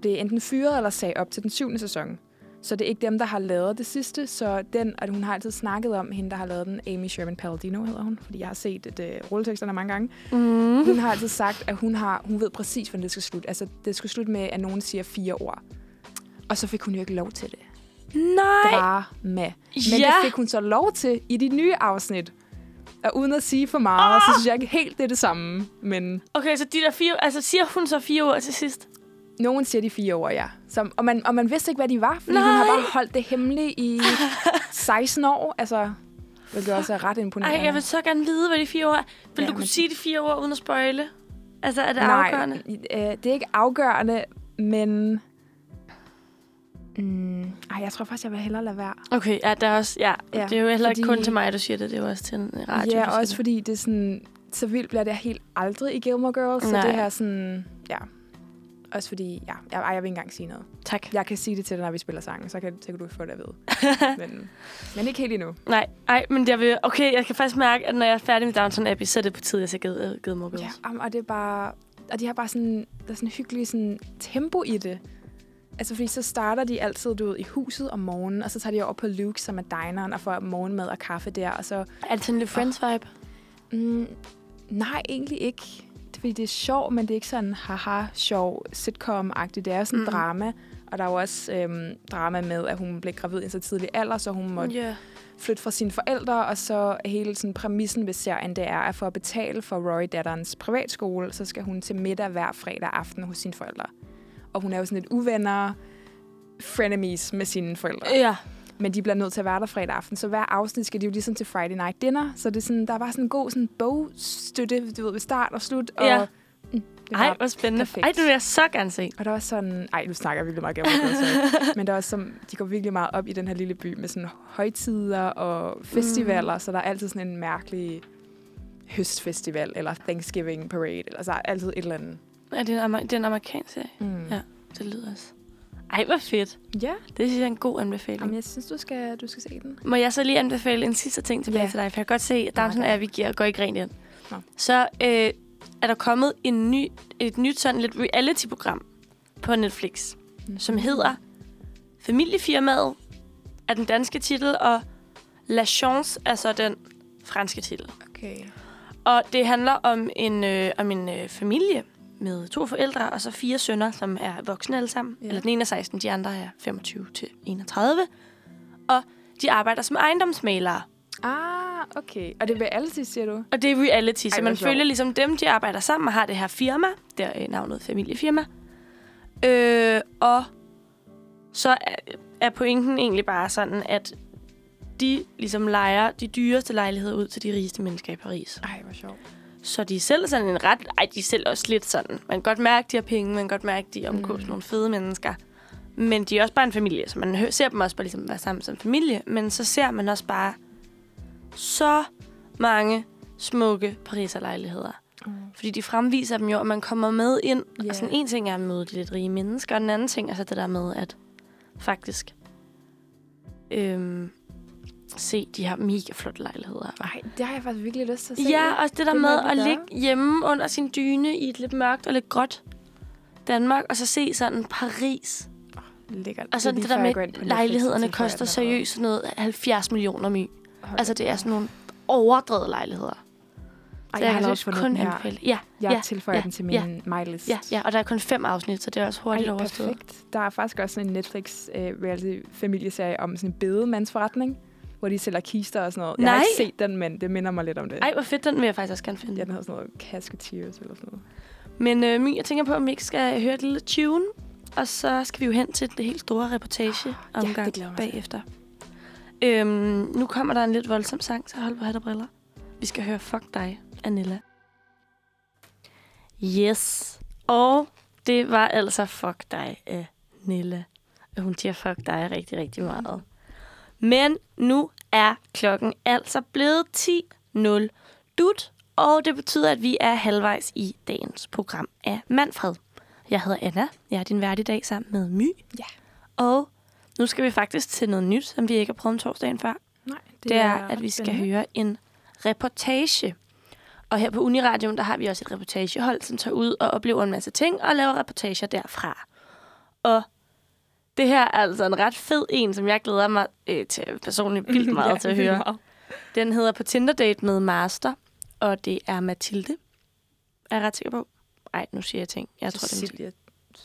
blev enten fyret eller sagde op til den syvende sæson. Så det er ikke dem, der har lavet det sidste. Så den, og hun har altid snakket om hende, der har lavet den, Amy Sherman Palladino hedder hun, fordi jeg har set et, øh, rulleteksterne mange gange. Mm. Hun har altid sagt, at hun, har, hun ved præcis, hvordan det skal slutte. Altså, det skal slutte med, at nogen siger fire ord. Og så fik hun jo ikke lov til det. Nej. Drama. Men ja. det fik hun så lov til i de nye afsnit. Og uden at sige for meget, oh! så synes jeg ikke helt, det er det samme. Men Okay, så de der fire... Altså, siger hun så fire ord til sidst? Nogen siger de fire ord, ja. Som, og, man, og man vidste ikke, hvad de var, fordi Nej. hun har bare holdt det hemmeligt i 16 år. Altså, hvilket også er ret imponerende. Ej, jeg vil så gerne vide, hvad de fire ord er. Vil Ja, du kunne men- sige de fire ord uden at spoile? Altså, er det Nej, afgørende? øh, det er ikke afgørende, men... Mm, ej, jeg tror faktisk, jeg vil hellere lade være. Okay, ja, der er også, ja, ja det er jo heller ikke fordi- kun til mig, du siger det, det er jo også til en radio. ja, også det. fordi det er sådan... Så vildt bliver det helt aldrig i Gilmore Girls. Så Nej. det her sådan... Ja. Også fordi... Ja, jeg, ej, jeg vil ikke engang sige noget. Tak. Jeg kan sige det til dig, når vi spiller sangen, så kan, så kan du få det at vide. men, men ikke helt endnu. Nej, ej, men jeg vil, okay, jeg kan faktisk mærke, at når jeg er færdig med Downton Abbey, så er det på tide, jeg skal give, give mig Ja, om- og det er bare... Og de har bare sådan... Der er sådan en hyggelig sådan, tempo i det. Altså, fordi så starter de altid, du ved, i huset om morgenen, og så tager de over på Luke, som er dineren, og får morgenmad og kaffe der, og så... Er det sådan lidt Friends-vibe? Mm, nej, egentlig ikke. Fordi det er sjovt, men det er ikke sådan haha sjov sitcom-agtigt. Det er sådan Mm. drama. Og der er jo også øhm, drama med, at hun blev gravid i en så tidlig alder, så hun måtte Ja. flytte fra sine forældre, og så hele sådan, præmissen ved serien, det er, at for at betale for Rory-datterens privatskole, så skal hun til middag hver fredag aften hos sine forældre. Og hun er jo sådan et uvenner, frenemies med sine forældre. Ja. Men de bliver nødt til at være der fredag aften, så hver afsnit skal de jo ligesom til Friday Night Dinner. Så det er sådan, der var sådan en god sådan bogstøtte, du ved, ved start og slut. Og, Ja. mm, det Ej, var, hvor spændende. perfekt. Ej, det vil jeg så gerne se. og der var sådan, ej, nu snakker jeg virkelig meget sorry. men der var som, de går virkelig meget op i den her lille by med sådan højtider og festivaler, mm. så der er altid sådan en mærkelig høstfestival, eller Thanksgiving parade, eller så er altid et eller andet. Er det en, amer- det er en amerikansk serie? Mm. Ja. Det lyder også. Ej, hvor fedt. ja. Det synes jeg er en god anbefaling. Jamen, jeg synes, du skal, du skal se den. Må jeg så lige anbefale en sidste ting tilbage Ja. til dig? For jeg kan godt se, at Downton Nej, Abbey giver, går ikke rent ind. Nå. Så øh, er der kommet en ny, et nyt sådan lidt reality-program på Netflix, Mm. som hedder Familiefirmaet, er den danske titel, og La Chance er så den franske titel. Okay. Og det handler om en, øh, om en øh, familie med to forældre og så fire sønner, som er voksne alle sammen. Ja. Eller den ene er 16, de andre er 25 til 31. Og de arbejder som ejendomsmalere. Ah, okay. Og det er reality, siger du? Og det er reality, Ej, så man følger ligesom dem, de arbejder sammen og har det her firma. Der er navnet familiefirma. Øh, og så er, er pointen egentlig bare sådan, at de ligesom leger de dyreste lejligheder ud til de rigeste mennesker i Paris. Ej, hvor sjovt. Så de er selv sådan en ret... Ej, de er selv også lidt sådan. Man kan godt mærke, de har penge. Man kan godt mærke, de omgås Mm. nogle fede mennesker. Men de er også bare en familie, så man ser dem også bare ligesom være sammen som familie. Men så ser man også bare så mange smukke pariserlejligheder. Mm. Fordi de fremviser dem jo, og man kommer med ind. Yeah. Og sådan en ting er at møde de lidt rige mennesker, og den anden ting er så det der med, at faktisk øhm, se de her mega flotte lejligheder. Ej, det har jeg faktisk virkelig lyst til at se. Ja, også det der Det det med at ligge hjemme under sin dyne i et lidt mørkt og lidt gråt Danmark, og så se sådan Paris. Lækkert. Og så lige det der med, jeg at lejlighederne så jeg koster seriøst sådan noget 70 millioner my. Hold Altså, det er sådan nogle overdrevet lejligheder. Ej, Så jeg har fundet kun anbefale. Ja, Jeg ja, tilføjer ja, den til min ja. my-list. ja, ja, og der er kun fem afsnit, så det er også hurtigt Ej, overstået. perfekt. Der er faktisk også sådan en Netflix uh, reality familieserie om sådan en bedemandsforretning, hvor de sælger kister og sådan noget. Jeg har Nej. ikke set den, men det minder mig lidt om det. Ej, hvor fedt, den vil jeg faktisk også gerne finde. Ja, den hedder sådan noget Casketeers eller sådan noget. Men øh, My, jeg tænker på, om vi ikke skal høre et lille tune, og så skal vi jo hen til det helt store reportage ja, omgang til. bagefter. Øhm, nu kommer der en lidt voldsom sang, så hold på hat og briller. Vi skal høre Fuck dig, Anilla. Yes. Og det var altså Fuck dig, Anilla. Hun siger Fuck dig rigtig, rigtig meget. Men nu er klokken altså blevet 10.0 dut, og det betyder, at vi er halvvejs i dagens program af Manfred. Jeg hedder Anna. Jeg er din vært i dag sammen med My. Ja. Og nu skal vi faktisk til noget nyt, som vi ikke har prøvet om torsdagen før. Nej, Det, det er, at vi skal spændende. høre en reportage. Og her på Uniradioen, der har vi også et reportagehold, som tager ud og oplever en masse ting og laver reportager derfra. Og det her er altså en ret fed en, som jeg glæder mig øh, til personligt vildt meget Ja, til at høre. meget. Den hedder På Tinder Date med Master, og det er Mathilde. Er jeg ret sikker på? Nej, nu siger jeg ting. Jeg tror, det er Cecilia,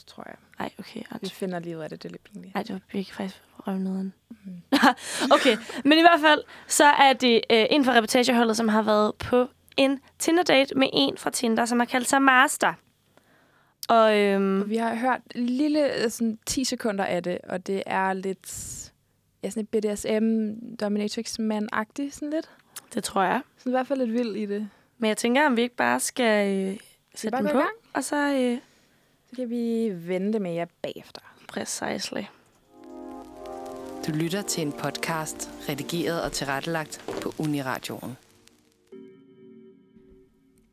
tror jeg. Nej, okay. Vi Anders. finder lige ud af det, det er lidt pinligt. Nej, det var virkelig faktisk røvneden. Mhm. okay, men i hvert fald, så er det øh, en fra reportageholdet, som har været på en Tinder-date med en fra Tinder, som har kaldt sig Master. Og øhm, Og vi har hørt lille øh, sådan 10 sekunder af det, og det er lidt ja, sådan et BDSM dominatrix man-agtigt, sådan lidt. det tror jeg. Sådan i hvert fald lidt vild i det. Men jeg tænker, om vi ikke bare skal øh, sætte bare den på, gang? og så øh, Så kan vi vente med jer bagefter. precisely. Du lytter til en podcast, redigeret og tilrettelagt på Uniradioen.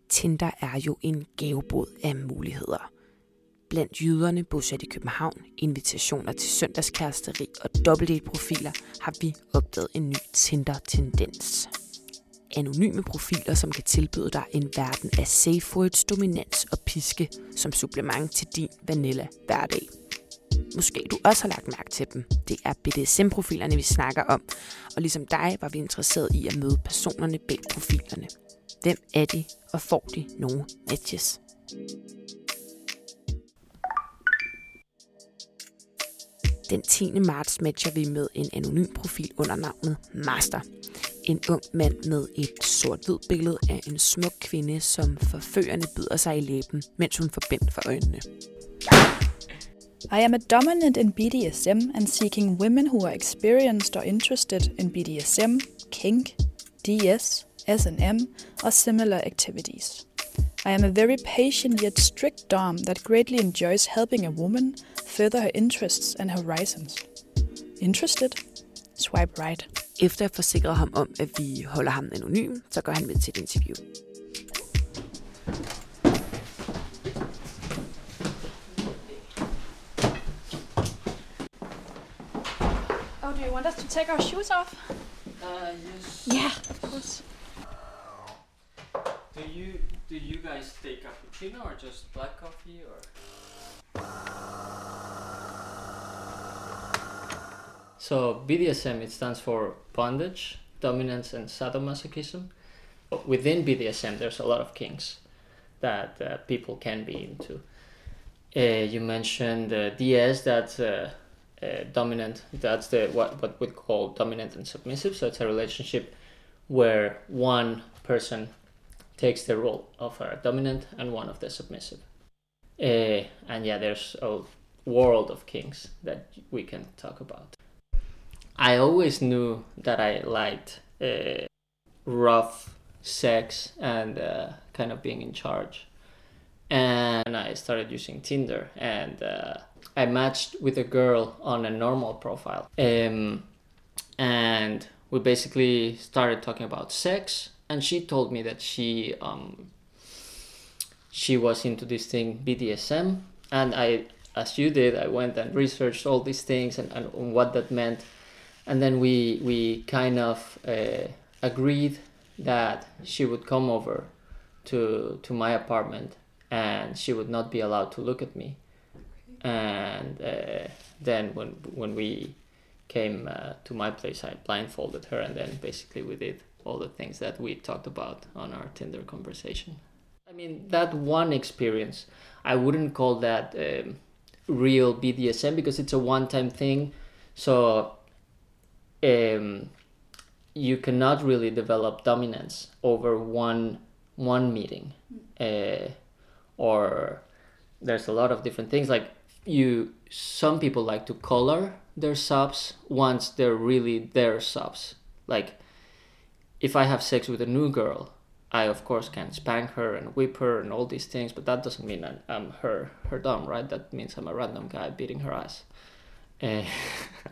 Tinder er jo en gavebod af muligheder. Blandt jøderne bosat i København, invitationer til søndagskæresteri og dobbeltdate-profiler har vi opdaget en ny Tinder-tendens. Anonyme profiler, som kan tilbyde dig en verden af safe words, dominans og piske som supplement til din vanilla hverdag. Måske du også har lagt mærke til dem. Det er BDSM-profilerne, vi snakker om. Og ligesom dig var vi interesseret i at møde personerne bag profilerne. Hvem er de, og får de nogle matches? Den 10. marts matcher vi med en anonym profil under navnet Master. En ung mand med et sort-hvid billede af en smuk kvinde, som forførende byder sig i læben, mens hun forbindt for øjnene. I am a dominant in BDSM and seeking women who are experienced or interested in BDSM, kink, DS, S&M, or similar activities. I am a very patient yet strict dom that greatly enjoys helping a woman further her interests and horizons. Interested? Swipe right. Efter at forsikre ham om, at vi holder ham anonym, så går han med til et interview. Oh, do you want us to take our shoes off? Uh, yes. Yeah, of course. Do you do you guys take cappuccino or just black coffee or? So BDSM it stands for bondage, dominance, and sadomasochism. But Within BDSM, there's a lot of kinks that uh, people can be into. Uh, you mentioned uh, DS, that's uh, uh, dominant. That's the what what we call dominant and submissive. So it's a relationship where one person takes the role of a dominant and one of the submissive. Uh, and yeah, there's a world of kings that we can talk about. I always knew that I liked uh, rough sex and uh, kind of being in charge. And I started using Tinder and uh, I matched with a girl on a normal profile. Um, and we basically started talking about sex and she told me that she um, she was into this thing BDSM and I as you did I went and researched all these things and, and what that meant. And then we we kind of uh, agreed that she would come over to to my apartment and she would not be allowed to look at me. And uh, then when when we came uh, to my place I blindfolded her and then basically we did all the things that we talked about on our Tinder conversation. I mean that one experience I wouldn't call that um, real BDSM because it's a one-time thing. So um, you cannot really develop dominance over one one meeting uh, or there's a lot of different things. Like you some people like to color their subs once they're really their subs. Like if i have sex with a new girl i of course can spank her and whip her and all these things but that doesn't mean i'm, I'm her her dom right? That means i'm a random guy beating her ass. Uh,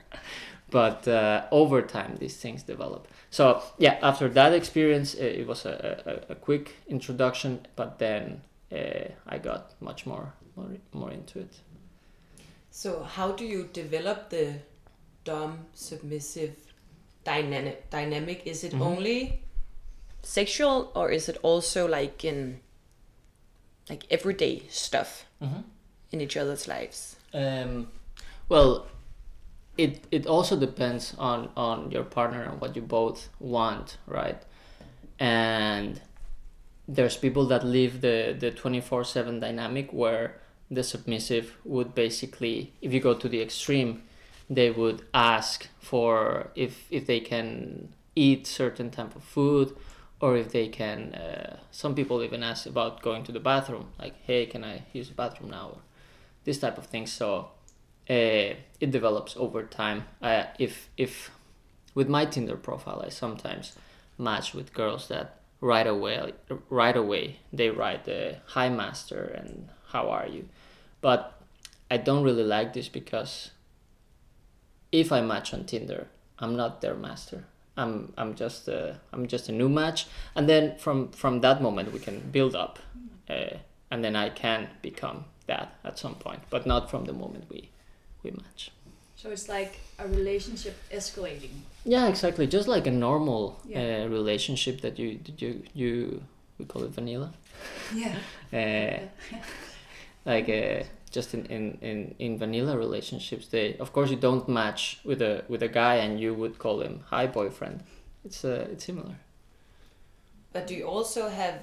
but uh, over time these things develop. So yeah after that experience uh, it was a, a, a quick introduction but then uh, i got much more, more more into it. So how do you develop the dom submissive dynamic? Dynamic is it Mhm. only sexual or is it also like in like everyday stuff mm-hmm. in each other's lives? Um, well, it it also depends on on your partner and what you both want, right? And there's people that live the the twenty four seven dynamic where the submissive would basically, if you go to the extreme, they would ask for if if they can eat certain type of food or if they can uh, some people even ask about going to the bathroom like hey can i use the bathroom now? or this type of thing so uh, it develops over time. If if with my tinder profile i sometimes match with girls that right away right away they write the hi master and how are you? But i don't really like this because if i match on tinder i'm not their master i'm i'm just a, i'm just a new match and then from from that moment we can build up uh, and then i can become that at some point but not from the moment we we match So it's like a relationship escalating. yeah exactly just like a normal Yeah. uh, relationship that you you you we call it vanilla Yeah. uh, like uh, just in, in, in, in vanilla relationships they of course you don't match with a with a guy and you would call him hi boyfriend it's uh, it's similar But do you also have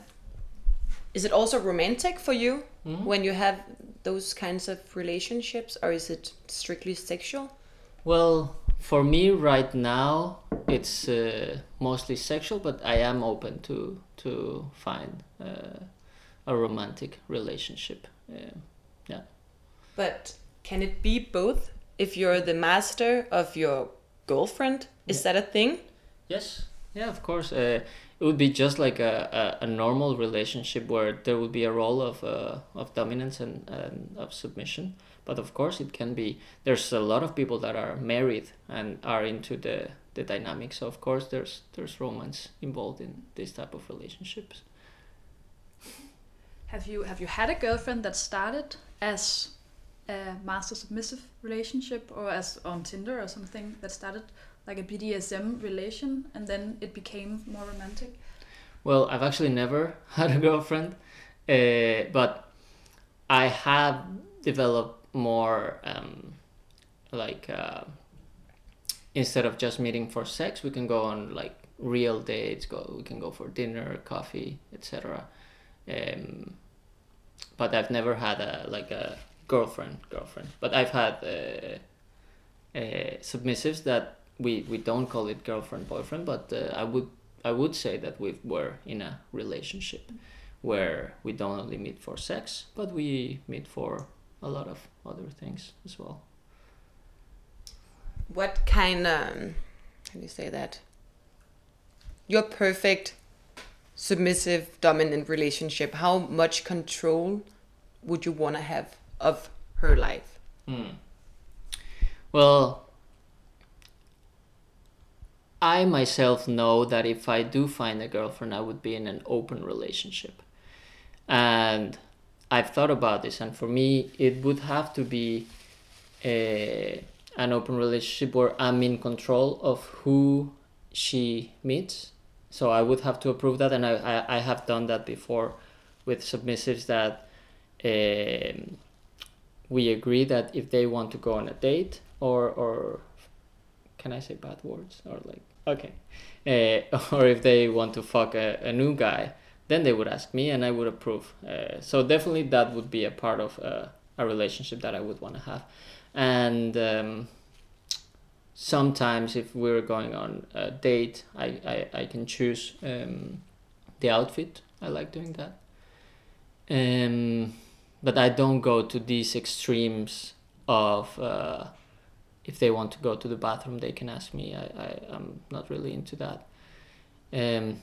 is it also romantic for you Mhm. when you have those kinds of relationships or is it strictly sexual? Well, for me right now, it's uh, mostly sexual, but I am open to to find uh, a romantic relationship. Yeah. But can it be both? If you're the master of your girlfriend, is that a thing? Yes. Yeah, of course. Uh, it would be just like a, a, a normal relationship where there would be a role of uh, of dominance and, and of submission. But of course, it can be. There's a lot of people that are married and are into the the dynamics. So of course, there's there's romance involved in this type of relationships. Have you have you had a girlfriend that started as a master submissive relationship or as on Tinder or something that started like a BDSM relation and then it became more romantic? Well, I've actually never had a girlfriend, uh, but I have developed more um, like uh, instead of just meeting for sex, we can go on like real dates. Go, we can go for dinner, coffee, etc. Um, but I've never had a like a girlfriend, girlfriend. But I've had uh, uh, submissives that we we don't call it girlfriend boyfriend, but uh, I would I would say that we were in a relationship where we don't only meet for sex, but we meet for a lot of other things as well. What kind um how do you say that? Your perfect submissive dominant relationship, how much control would you want to have of her life? Hmm. Well, I myself know that if I do find a girlfriend, I would be in an open relationship. And I've thought about this, and for me, it would have to be a, an open relationship where I'm in control of who she meets. So I would have to approve that, and I, I, I have done that before with submissives that um, we agree that if they want to go on a date or or can I say bad words? Or like okay. Uh, or if they want to fuck a, a new guy then they would ask me and I would approve. Uh, so definitely that would be a part of uh, a relationship that I would want to have. And um, sometimes if we're going on a date I, I, I can choose um, the outfit. I like doing that. Um, but I don't go to these extremes of uh, if they want to go to the bathroom, they can ask me. I, I I'm not really into that. Um,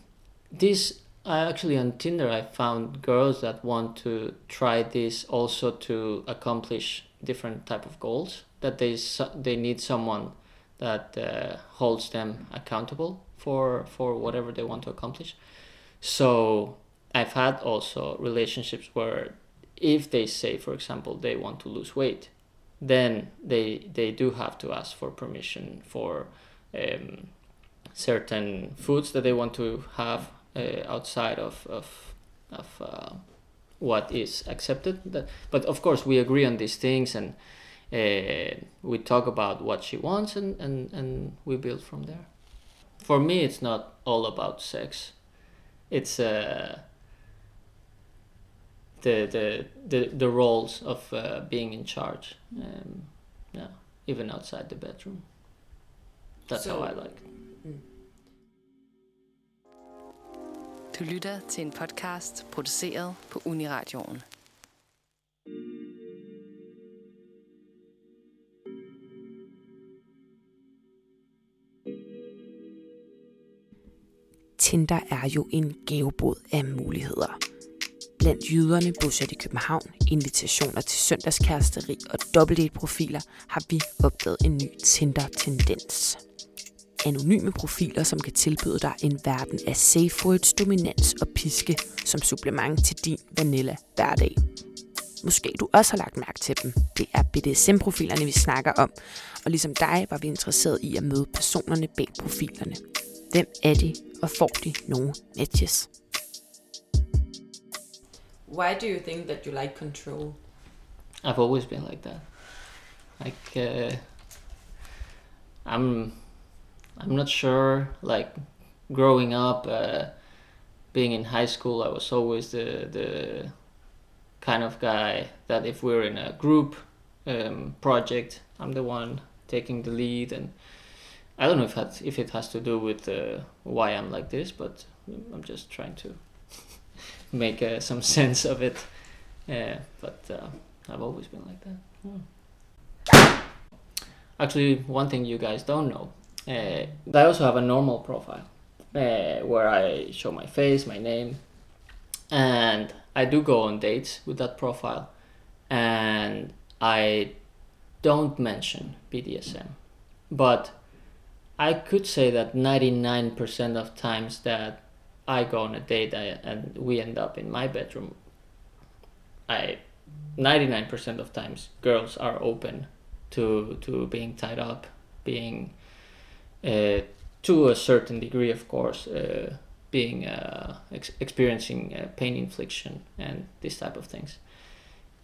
this I actually on Tinder I found girls that want to try this also to accomplish different type of goals that they they need someone that uh, holds them accountable for for whatever they want to accomplish. So I've had also relationships where if they say for example they want to lose weight then they they do have to ask for permission for um, certain foods that they want to have uh, outside of of, of uh, what is accepted. But of course we agree on these things and uh, we talk about what she wants and, and, and we build from there. For me it's not all about sex. It's uh, the the the, the roles of uh, being in charge. Um, yeah, even outside the bedroom. That's So- how I like. Du lytter til en podcast produceret på Uniradioen. Tinder er jo en gavebod af muligheder. Blandt jøderne bosat i København, invitationer til søndagskæresteri og dobbeltdate-profiler har vi opdaget en ny Tinder-tendens. Anonyme profiler, som kan tilbyde dig en verden af safe words, dominans og piske som supplement til din vanilla hverdag. Måske du også har lagt mærke til dem. Det er BDSM-profilerne, vi snakker om. Og ligesom dig var vi interesseret i at møde personerne bag profilerne. Hvem er de, og får de nogle matches? Why do you think that you like control? I've always been like that. Like uh, I'm, I'm not sure. Like growing up, uh, being in high school, I was always the the kind of guy that if we're in a group um, project, I'm the one taking the lead, and I don't know if that if it has to do with uh, why I'm like this, but I'm just trying to make uh, some sense of it. Uh, but uh, I've always been like that. Hmm. Actually, one thing you guys don't know, uh, I also have a normal profile uh, where I show my face, my name, and I do go on dates with that profile, and I don't mention BDSM, but I could say that 99% of times that I go on a date I, and we end up in my bedroom, I 99% of times girls are open to to being tied up, being uh, to a certain degree, of course, uh, being uh, ex- experiencing uh, pain infliction and this type of things.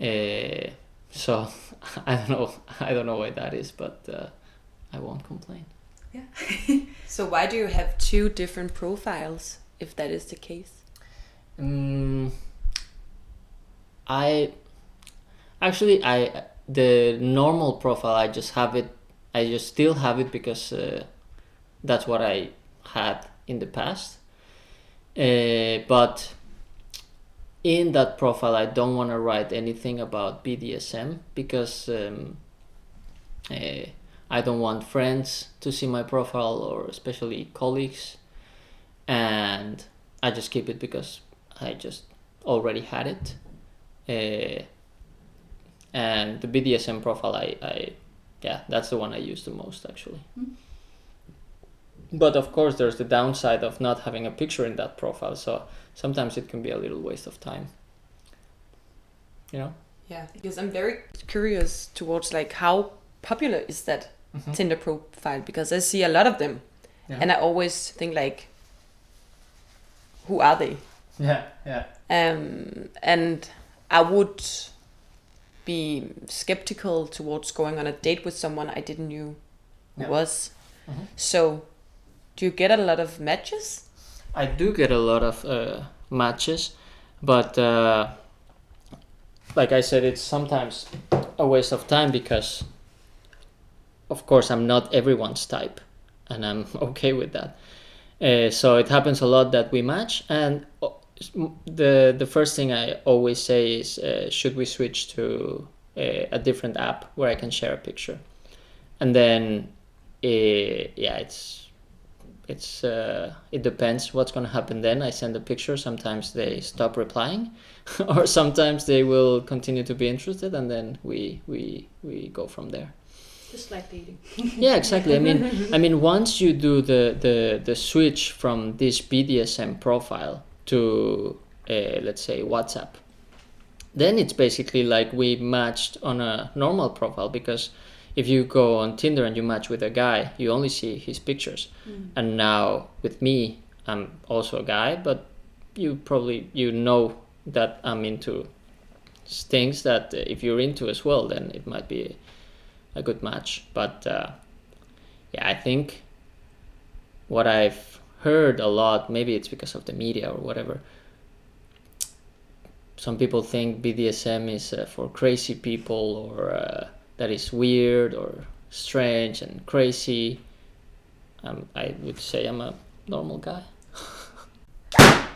Uh, so I don't know. I don't know why that is, but uh, I won't complain. Yeah. so why do you have two different profiles if that is the case? Mm, I actually I the normal profile I just have it. I just still have it because uh, that's what I had in the past. Uh, but in that profile, I don't want to write anything about BDSM because um, uh, I don't want friends to see my profile or especially colleagues, and I just keep it because I just already had it. Uh, and the BDSM profile, I, I, yeah, that's the one I use the most actually. But of course, there's the downside of not having a picture in that profile, so sometimes it can be a little waste of time. You know? Yeah, because I'm very curious towards like how popular is that Tinder profile because I see a lot of them, Yeah. and I always think like, who are they? Yeah, yeah. Um, and I would be skeptical towards going on a date with someone I didn't knew who Yeah. was. Mhm. So, do you get a lot of matches? I do get a lot of uh, matches, but uh, like I said, it's sometimes a waste of time because, of course, I'm not everyone's type, and I'm okay with that. Uh, so it happens a lot that we match, and uh, the the first thing I always say is, uh, should we switch to a, a different app where I can share a picture, and then, uh, yeah, it's it's uh, it depends what's going to happen then. I send a picture sometimes they stop replying or sometimes they will continue to be interested and then we we we go from there Just like dating. yeah exactly. I mean i mean once you do the the the switch from this bdsm profile to uh, let's say whatsapp then it's basically like we matched on a normal profile because if you go on tinder and you match with a guy you only see his pictures. And now with me i'm also a guy but you probably you know that i'm into things that if you're into as well then it might be a good match but uh, yeah i think what i've heard a lot maybe it's because of the media or whatever some people think bdsm is uh, for crazy people or uh, that is weird or strange and crazy um, I would say I'm a normal guy.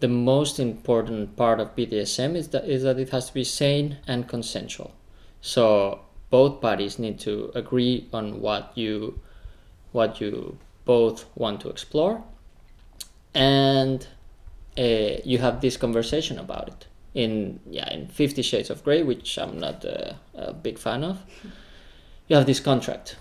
the most important part of BDSM is that is that it has to be sane and consensual. So both parties need to agree on what you what you both want to explore, and uh, you have this conversation about it. In yeah, in Fifty Shades of Grey, which I'm not uh, a big fan of, you have this contract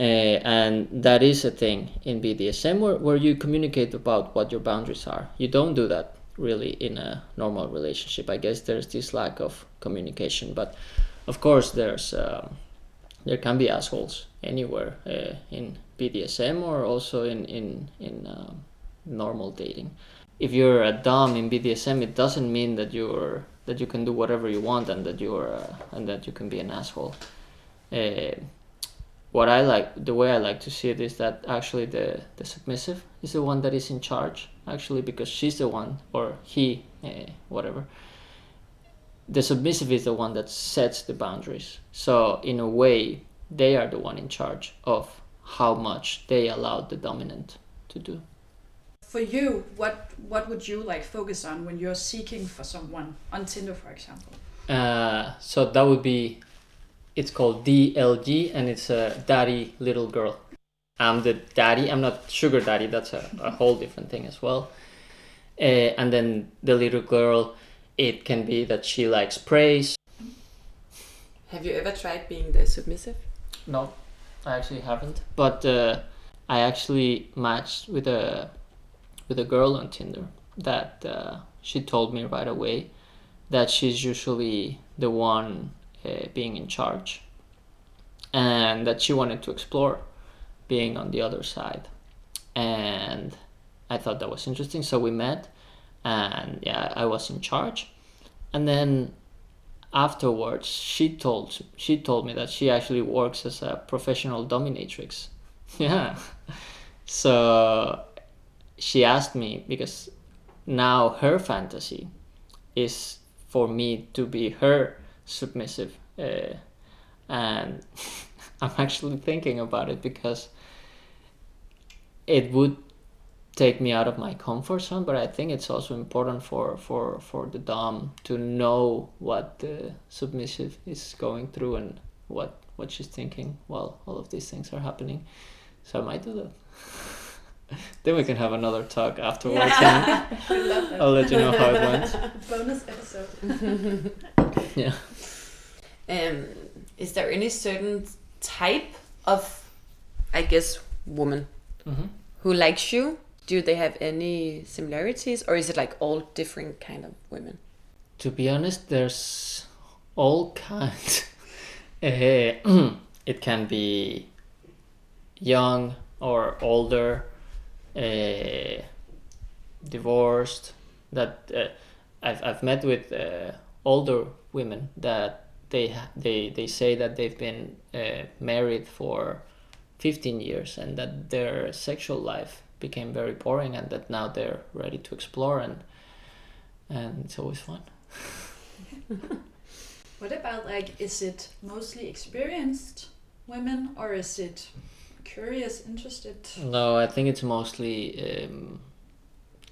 uh, and that is a thing in BDSM where, where you communicate about what your boundaries are. You don't do that really in a normal relationship. I guess there's this lack of communication, but of course there's um, there can be assholes anywhere uh, in BDSM or also in in in um, normal dating. If you're a dom in BDSM, it doesn't mean that you're that you can do whatever you want and that you're uh, and that you can be an asshole. Uh, what I like, the way I like to see it is that actually the, the submissive is the one that is in charge, actually, because she's the one, or he, uh, whatever. The submissive is the one that sets the boundaries. So, in a way, they are the one in charge of how much they allowed the dominant to do. For you, what what would you like focus on when you're seeking for someone on Tinder, for example? Uh, so that would be, it's called DLG, and it's a daddy little girl. I'm the daddy. I'm not sugar daddy. That's a, a whole different thing as well. Uh, and then the little girl, it can be that she likes praise. Have you ever tried being the submissive? No, I actually haven't. But uh, I actually matched with a with a girl on Tinder that uh, she told me right away that she's usually the one uh, being in charge, and that she wanted to explore being on the other side, and I thought that was interesting. So we met, and yeah, I was in charge, and then afterwards she told she told me that she actually works as a professional dominatrix. Yeah. So she asked me because now her fantasy is for me to be her submissive uh, and i'm actually thinking about it because it would take me out of my comfort zone but i think it's also important for for for the dom to know what the submissive is going through and what what she's thinking while all of these things are happening so i might do that then we can have another talk afterwards yeah. i'll let you know how it went Bonus episode. yeah Um, is there any certain type of, I guess, woman hmm who likes you? Do they have any similarities, or is it like all different kind of women? to be honest, there's all kinds. Eh, it can be young or older, uh, divorced. That uh, I've I've met with uh, older women that they they they say that they've been uh, married for 15 years and that their sexual life became very boring and that now they're ready to explore and and it's always fun. What about like, is it mostly experienced women or is it curious, interested? No, I think it's mostly um,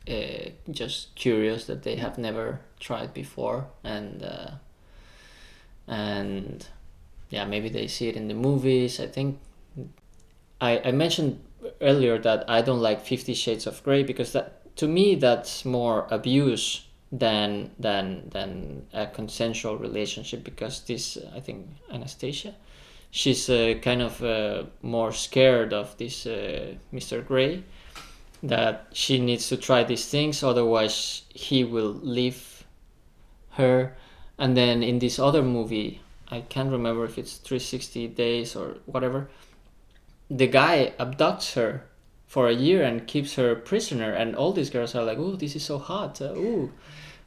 uh, just curious that they have never tried before, and uh, and yeah, maybe they see it in the movies. I think I I mentioned earlier that I don't like Fifty Shades of Grey because that to me that's more abuse than than than a consensual relationship because this I think Anastasia she's uh, kind of uh, more scared of this uh, Mr. Grey that she needs to try these things otherwise he will leave her and then in this other movie I can't remember if it's 360 days or whatever the guy abducts her for a year and keeps her prisoner and all these girls are like oh this is so hot uh, ooh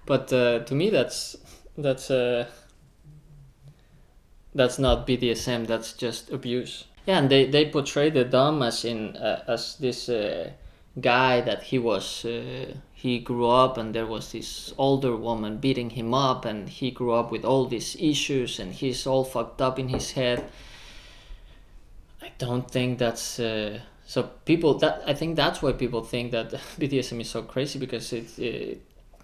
but uh, to me that's that's uh, that's not BDSM. That's just abuse. Yeah, and they, they portray the dom as in uh, as this uh, guy that he was uh, he grew up and there was this older woman beating him up and he grew up with all these issues and he's all fucked up in his head. I don't think that's uh, so people that I think that's why people think that BDSM is so crazy because it, it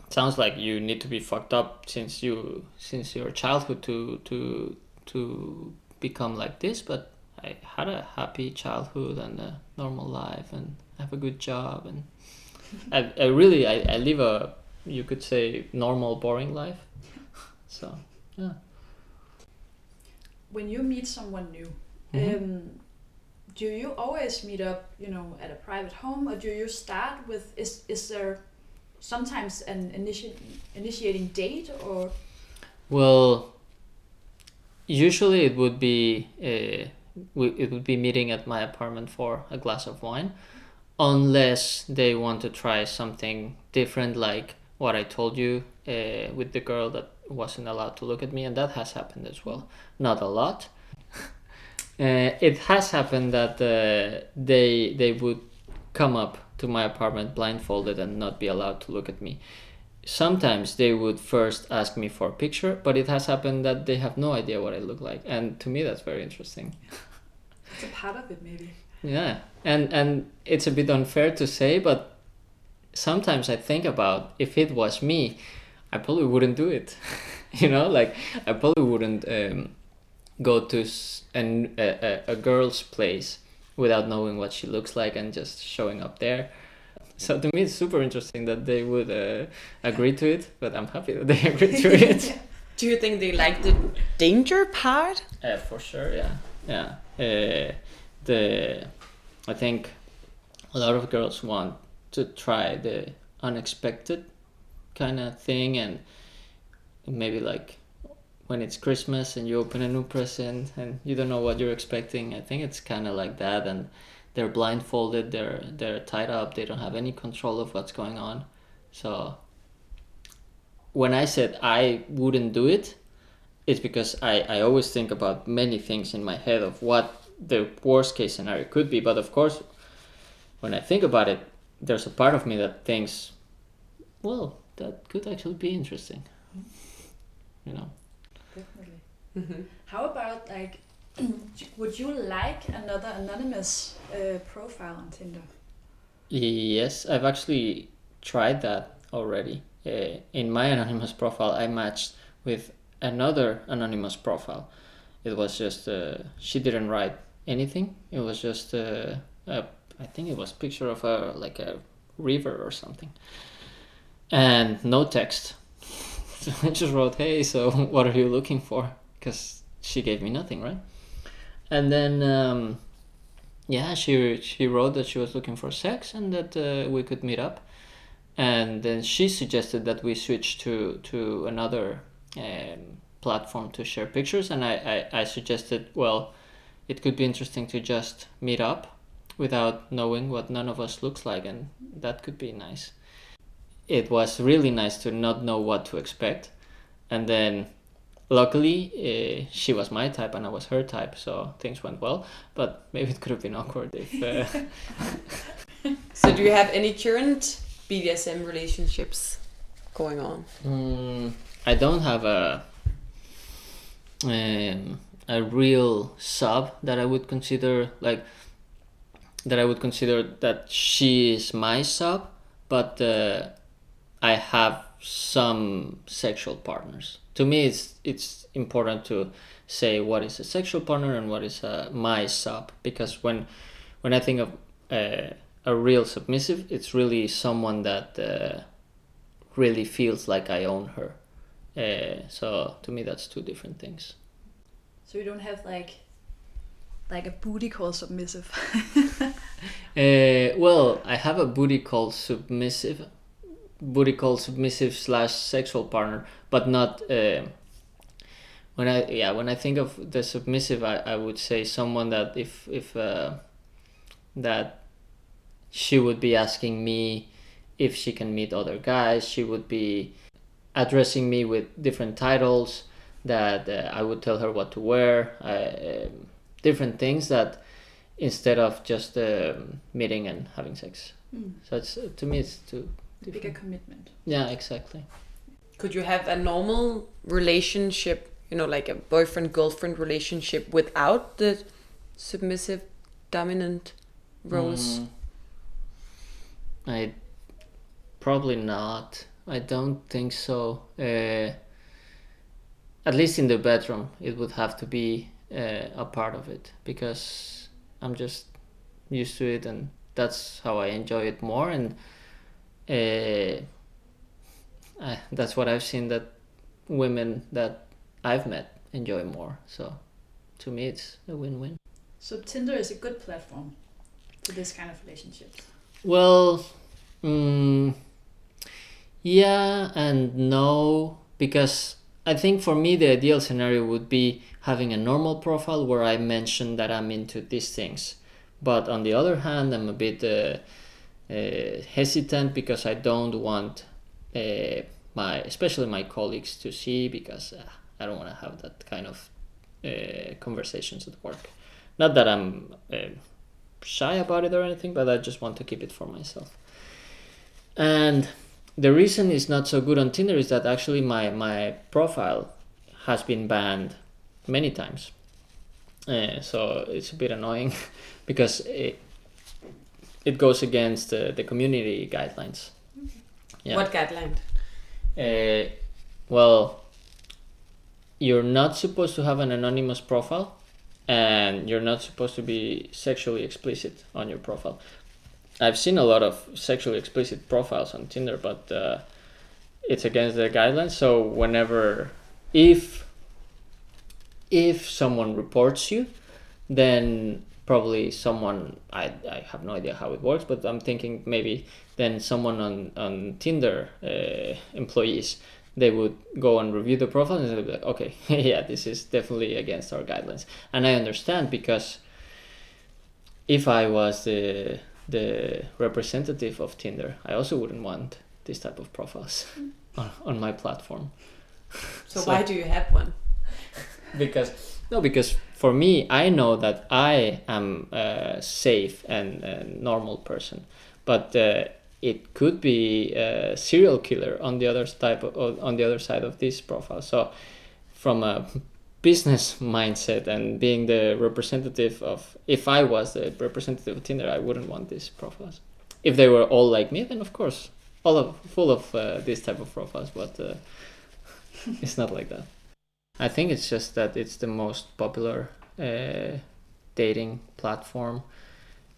sounds like you need to be fucked up since you since your childhood to to to become like this but i had a happy childhood and a normal life and have a good job and I, I really I, I live a you could say normal boring life so yeah When you meet someone new, Mhm. um, do you always meet up, you know, at a private home, or do you start with? Is is there sometimes an initi- initiating date, or Well, usually it would be uh, we, it would be meeting at my apartment for a glass of wine, unless they want to try something different, like what I told you uh, with the girl that wasn't allowed to look at me, and that has happened as well. Not a lot. Uh, it has happened that uh, they they would come up to my apartment blindfolded and not be allowed to look at me sometimes they would first ask me for a picture, but it has happened that they have no idea what I look like, and to me that's very interesting. It's a part of it, maybe. Yeah, and and it's a bit unfair to say, but sometimes I think about if it was me, I probably wouldn't do it. you know, like I probably wouldn't um, go to an, a, a, girl's place without knowing what she looks like and just showing up there. So to me, it's super interesting that they would uh, agree to it, but I'm happy that they agree to it. Do you think they like the danger part? Uh, for sure, yeah, yeah. Uh, the I think a lot of girls want to try the unexpected kind of thing, and maybe like when it's Christmas and you open a new present and you don't know what you're expecting. I think it's kind of like that, and they're blindfolded, they're they're tied up, they don't have any control of what's going on. So when I said I wouldn't do it, it's because I, I always think about many things in my head of what the worst case scenario could be. But of course, when I think about it, there's a part of me that thinks, well, that could actually be interesting. You know? Mm-hmm. How about like, would you like another anonymous uh, profile on Tinder? Yes, I've actually tried that already. Uh, in my anonymous profile, I matched with another anonymous profile. It was just uh, she didn't write anything. It was just uh, a, I think it was picture of a like a river or something, and no text. So I just wrote, "Hey, so what are you looking for?" Because she gave me nothing, right? And then. Um, yeah, she she wrote that she was looking for sex and that uh, we could meet up, and then she suggested that we switch to to another um, platform to share pictures, and I, I I suggested well, it could be interesting to just meet up without knowing what none of us looks like, and that could be nice. It was really nice to not know what to expect, and then luckily uh, she was my type and I was her type, so things went well. But maybe it could have been awkward if. Uh, So, do you have any current BDSM relationships going on? Mm, I don't have a um, a real sub that I would consider like that I would consider that she is my sub, but uh, I have some sexual partners. To me, it's it's important to say what is a sexual partner and what is a my sub because when when I think of uh, a real submissive, it's really someone that uh, really feels like I own her. Uh, so to me, that's two different things. So you don't have like, like a booty call submissive. Uh, well, I have a booty call submissive, booty call submissive slash sexual partner, but not. Uh, when I yeah when I think of the submissive, I, I would say someone that if if uh, that she would be asking me if she can meet other guys. She would be addressing me with different titles that uh, I would tell her what to wear, uh, different things that instead of just um, meeting and having sex. Mm. So it's to me it's too Bigger different. commitment. Yeah, exactly. Could you have a normal relationship, you know, like a boyfriend girlfriend relationship without the submissive dominant roles? Mm, I probably not. I don't think so. Uh, at least in the bedroom, it would have to be uh, a part of it because I'm just used to it, and that's how I enjoy it more. And uh, I, that's what I've seen that women that I've met enjoy more. So to me, it's a win-win. So Tinder is a good platform for this kind of relationships. Well, mm, yeah and no, because I think for me the ideal scenario would be having a normal profile where I mention that I'm into these things. But on the other hand, I'm a bit uh, hesitant because I don't want uh, my, especially my colleagues, to see because uh, I don't want to have that kind of uh, conversations at work. Not that I'm uh, shy about it or anything, but I just want to keep it for myself. And the reason it's not so good on Tinder is that actually my, my profile has been banned many times. Uh, so it's a bit annoying because it, it goes against uh, the community guidelines. Yeah. What guideline? Uh, well, you're not supposed to have an anonymous profile, and you're not supposed to be sexually explicit on your profile. I've seen a lot of sexually explicit profiles on Tinder, but uh, it's against the guidelines. So whenever, if if someone reports you, then probably someone I, I have no idea how it works, but I'm thinking maybe then someone on on Tinder uh, employees they would go and review the profile and they'll be like, okay, yeah, this is definitely against our guidelines, and I understand because if I was the the representative of Tinder, I also wouldn't want this type of profiles on, on my platform. So, So- why do you have one? because no because for me i know that i am a safe and a normal person but uh, it could be a serial killer on the other type of, on the other side of this profile. So from a business mindset and being the representative of if i was the representative of tinder i wouldn't want these profiles. If they were all like me then of course all of full of uh, this type of profiles but uh, it's not like that I think it's just that it's the most popular uh, dating platform.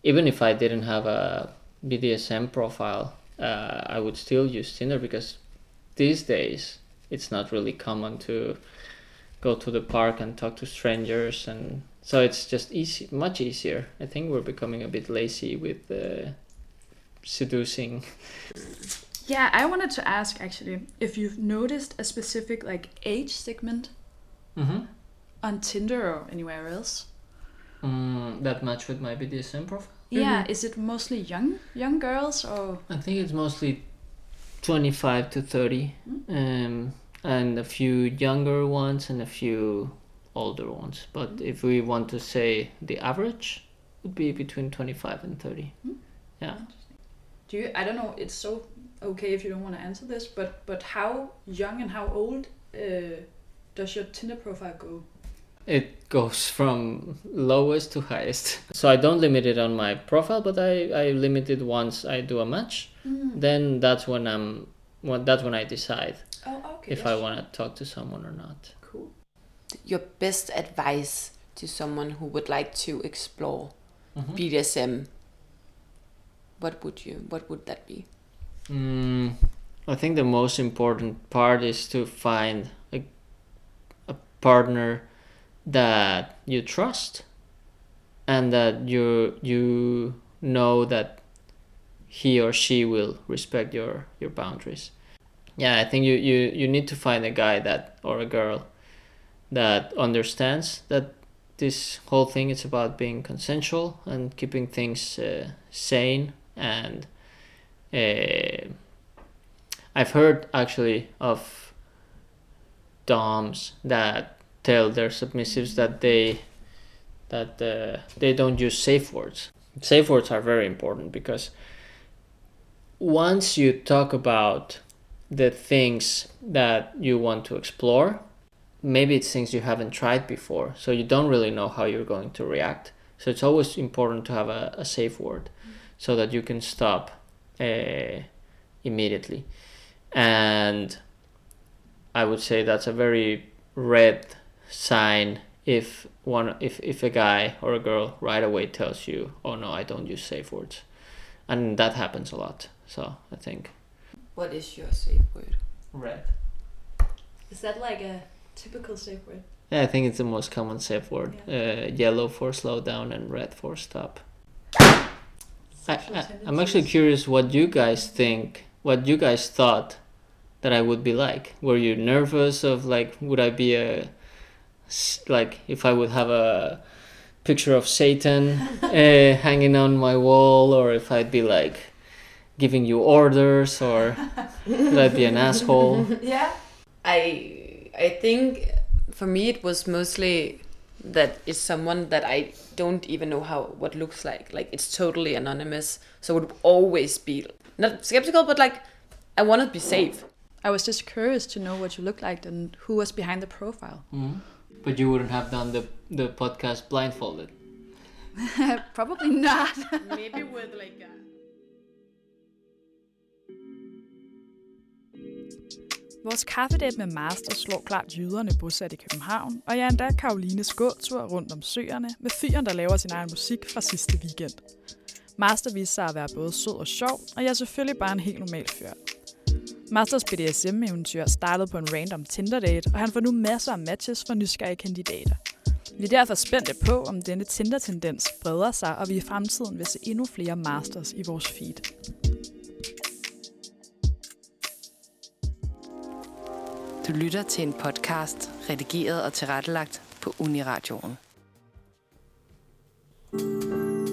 Even if I didn't have a BDSM profile, uh, I would still use Tinder because these days it's not really common to go to the park and talk to strangers, and so it's just easy, much easier. I think we're becoming a bit lazy with uh, seducing. Yeah, I wanted to ask actually if you've noticed a specific like age segment Mm-hmm. on Tinder or anywhere else. Mm, that match with my BDSM profile. Yeah, is it mostly young young girls or I think it's mostly 25 to 30, um, and a few younger ones and a few older ones. But if we want to say the average, would be between 25 and 30. Yeah. do you? I don't know. It's so okay if you don't want to answer this, but but how young and how old uh, does your Tinder profile go? It goes from lowest to highest. So I don't limit it on my profile, but I, I limit it once I do a match. Then that's when I'm when that's when I decide Oh, okay. if I want to talk to someone or not. Cool. Your best advice to someone who would like to explore Mhm. BDSM. What would you? What would that be? Mm, I think the most important part is to find a, a partner that you trust and that you you know that he or she will respect your your boundaries. Yeah, I think you, you, you need to find a guy that or a girl that understands that this whole thing is about being consensual and keeping things uh, sane and uh, I've heard actually of doms that tell their submissives that they that uh, they don't use safe words. Safe words are very important because once you talk about the things that you want to explore, maybe it's things you haven't tried before, so you don't really know how you're going to react. So it's always important to have a, a safe word so that you can stop uh, immediately. And I would say that's a very red sign if one if, if a guy or a girl right away tells you, "Oh no, I don't use safe words," and that happens a lot. So I think What is your safe word? red. Is that like a typical safe word? Yeah, I think it's the most common safe word. Uh, yellow for slow down and red for stop. I, I, I'm actually curious what you guys think, what you guys thought that I would be like. Were you nervous of like, would I be a like, if I would have a picture of Satan uh, hanging on my wall, or if I'd be like giving you orders, or would I be an asshole? yeah. I I think for me it was mostly that it's someone that I don't even know how what looks like. Like it's totally anonymous, so it would always be not skeptical, but like I want to be safe. I was just curious to know what you looked like and who was behind the profile. Mm. But you wouldn't have done the the podcast blindfolded. Probably not. Maybe with like a... Vores kaffedate med Master slår klart jyderne bosat i København, og jeg er endda Karolines gåtur rundt om søerne med fyren, der laver sin egen musik fra sidste weekend. Master viste sig at være både sød og sjov, og jeg er selvfølgelig bare en helt normal fyr. Masters BDSM-eventyr startede på en random Tinder-date, og han får nu masser af matches for nysgerrige kandidater. Vi er derfor spændte på, om denne Tinder-tendens breder sig, og vi i fremtiden vil se endnu flere masters i vores feed. Du lytter til en podcast, redigeret og tilrettelagt på Uniradioen.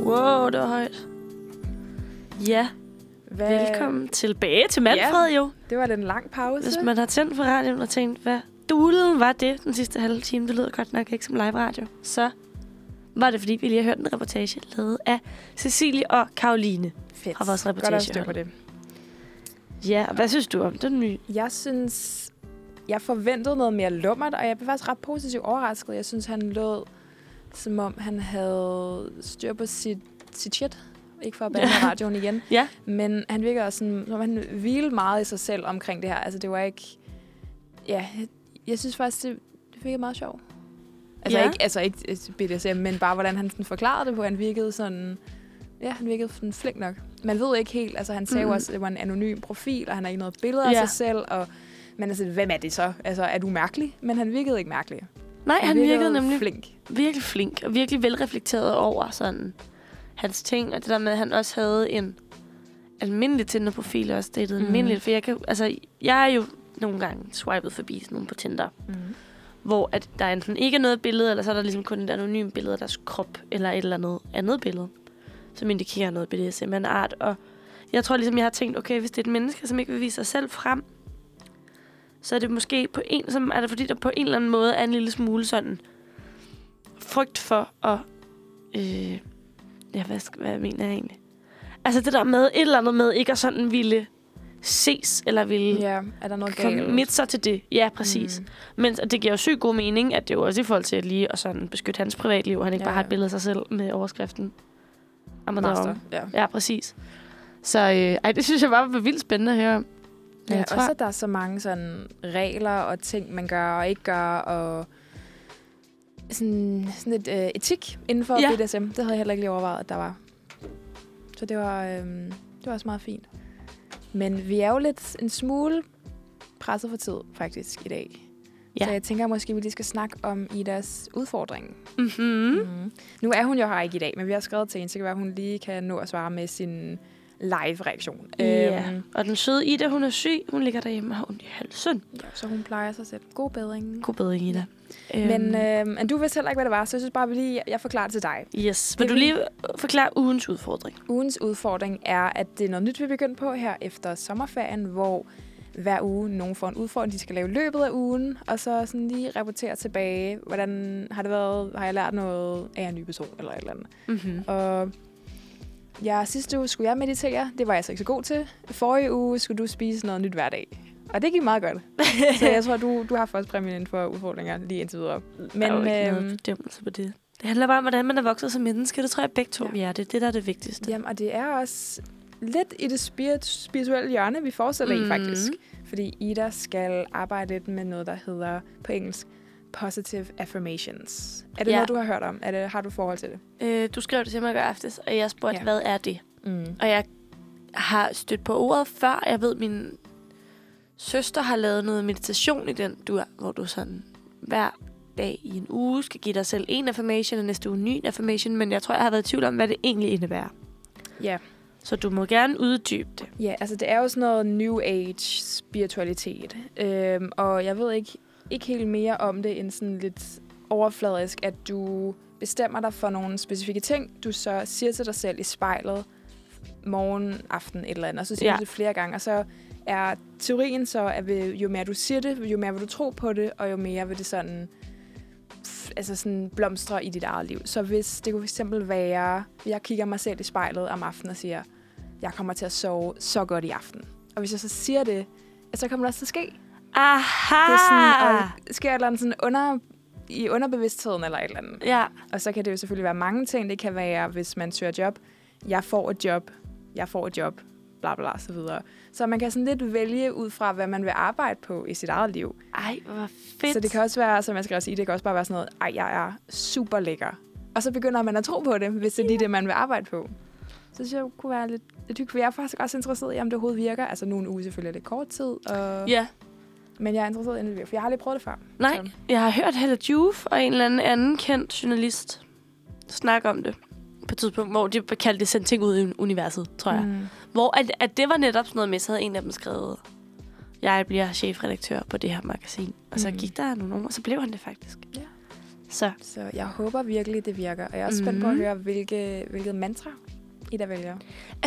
Wow, det var højt. Ja, Hvad, velkommen tilbage til Manfred jo. Det var den lang pause. Hvis man har tændt for radioen og tænkt, hvad dulen var det den sidste halve time, det lyder godt nok ikke som live radio, så var det fordi, vi lige har hørt en reportage lavet af Cecilie og Karoline Fedt. fra vores Godt reportage. styr på det. Ja, og hvad synes du om den nye? Jeg synes, jeg forventede noget mere lummert, og jeg blev faktisk ret positivt overrasket. Jeg synes, han lød, som om han havde styr på sit, sit shit. Ikke for at bande Ja. radioen igen. Ja. Men han virker også sådan, som om han hvilede meget i sig selv omkring det her. Altså, det var ikke... Ja, jeg, jeg synes faktisk, det, det virkede meget sjovt. Altså, Ja. ikke, altså ikke altså, BDSM, men bare hvordan han sådan forklarede det på. Han virkede sådan... Ja, han virkede sådan flink nok. Man ved ikke helt, altså han sagde mm. Også, at det var en anonym profil, og han har ikke noget billede af Ja. sig selv, og men altså, hvem er det så? Altså, er du mærkelig? Men han virkede ikke mærkelig. Nej, han virkede nemlig flink. virkelig flink og virkelig velreflekteret over sådan hans ting, og det der med, at han også havde en almindelig Tinder-profil, og også datet mm. almindeligt, for jeg, kan, altså, jeg er jo nogle gange swipet forbi sådan nogle på Tinder, Mm. hvor at der enten ikke er noget billede, eller så er der ligesom kun et anonymt billede af deres krop, eller et eller andet andet billede, som indikerer noget BDSM en art. Og jeg tror ligesom, jeg har tænkt, okay, hvis det er et menneske, som ikke vil vise sig selv frem, så er det måske på en, som er det fordi, der på en eller anden måde er en lille smule sådan frygt for at... Øh, ja, hvad, skal, hvad mener jeg egentlig? Altså det der med et eller andet med ikke at sådan ville ses, eller ville Ja, er der noget galt? committe sig til det. Ja, præcis. Mm. Men det giver jo sygt god mening, at det er jo også i forhold til at lige at sådan beskytte hans privatliv, og han ikke Ja, bare har et billede af sig selv med overskriften. Master, ja. Ja, præcis. Så øh, ej, det synes jeg bare var vildt spændende at høre om. Ja, jeg tror- også at der er så mange sådan regler og ting, man gør og ikke gør, og sådan, sådan et øh, etik inden for Ja. BDSM. Det havde jeg heller ikke lige overvejet, at der var. Så det var, øh, det var også meget fint. Men vi er jo lidt en smule presset for tid, faktisk, i dag. Ja. Så jeg tænker måske, vi lige skal snakke om Idas udfordring. Mm-hmm. Mm. Nu er hun jo her ikke i dag, men vi har skrevet til hende, så kan være, at hun lige kan nå at svare med sin live-reaktion. Ja. Øhm, Og den søde Ida, hun er syg. Hun ligger derhjemme og har ondt i halsen. ja, så hun plejer sig selv. God bedring. God bedring, Ida. Men, Øhm, øh, men du vidste heller ikke, hvad det var, så jeg synes bare, vi lige, jeg forklarer det til dig. yes. Vil det du lige forklare ugens udfordring? Ugens udfordring er, at det er noget nyt, vi er begyndt på her efter sommerferien, hvor hver uge nogen får en udfordring, de skal lave løbet af ugen, og så sådan lige rapportere tilbage, hvordan har det været, har jeg lært noget af en ny person, eller et eller andet. Mm-hmm. Og ja, sidste uge skulle jeg meditere, det var jeg så ikke så god til. Forrige uge skulle du spise noget nyt hver dag. Og det gik meget godt. så jeg tror, du, du har først præmien inden for udfordringer lige indtil videre. Men der er jo ikke øhm, noget bedømmelse på det. Det handler bare om, hvordan man er vokset som menneske. Det tror jeg begge to, Ja. vi er. Det er det, der er det vigtigste. Jamen, og det er også lidt i det spirit, spirituelle hjørne, vi fortsætter mm. i faktisk. Fordi Ida skal arbejde lidt med noget, der hedder på engelsk Positive Affirmations. Er det Ja. noget, du har hørt om? Er det, har du forhold til det? Øh, du skrev det til mig i går aftes, og jeg spurgte, Ja. hvad er det? Mm. Og jeg har stødt på ordet før. Jeg ved, min søster har lavet noget meditation i den dur, hvor du sådan hver dag i en uge skal give dig selv en affirmation, og næste uge en ny affirmation. Men jeg tror, jeg har været i tvivl om, hvad det egentlig indebærer. Ja. Så du må gerne uddybe det. ja, altså det er jo sådan noget New Age spiritualitet. Øhm, og jeg ved ikke, ikke helt mere om det end sådan lidt overfladisk, at du bestemmer dig for nogle specifikke ting, du så siger til dig selv i spejlet morgen, aften, et eller andet, og så siger ja. Du det flere gange, og så er teorien så, at jo mere du siger det, jo mere vil du tro på det, og jo mere vil det sådan, pff, altså sådan blomstre i dit eget liv. Så hvis det kunne fx være, jeg kigger mig selv i spejlet om aftenen og siger, jeg kommer til at sove så godt i aften. Og hvis jeg så siger det, så kommer det også til at ske. Aha! Det er sådan, og sker et eller andet sådan under, i underbevidstheden eller et eller andet. Ja, Og så kan det jo selvfølgelig være mange ting. Det kan være, hvis man søger job. Jeg får et job. Jeg får et job. Bla bla, så videre. Så man kan sådan lidt vælge ud fra, hvad man vil arbejde på i sit eget liv. ej, hvor fedt. Så det kan også være, som jeg skal også sige, det kan også bare være sådan noget, ej, jeg er super lækker. Og så begynder man at tro på det, hvis det er lige det, man vil arbejde på. Så synes jeg, det kunne være lidt, lidt hyggeligt. Jeg er faktisk også interesseret i, om det overhovedet virker. Altså, nu en uge selvfølgelig er lidt kort tid, og, Ja, men jeg er interesseret i, virker, for jeg har aldrig prøvet det før. nej, Så. jeg har hørt Helle Juf og en eller anden anden kendt journalist snakke om det på et tidspunkt, hvor de kaldte det sendt ting ud i universet, tror jeg. Mm. Mm. Hvor at, at det var netop sådan noget med, så havde en af dem skrevet, jeg bliver chefredaktør på det her magasin. Og så Mm. gik der nogle år, og så blev han det faktisk. Ja. Så Så jeg håber virkelig, det virker. Og jeg er også spændt på at Mhm. høre, hvilke, hvilket mantra I der vælger.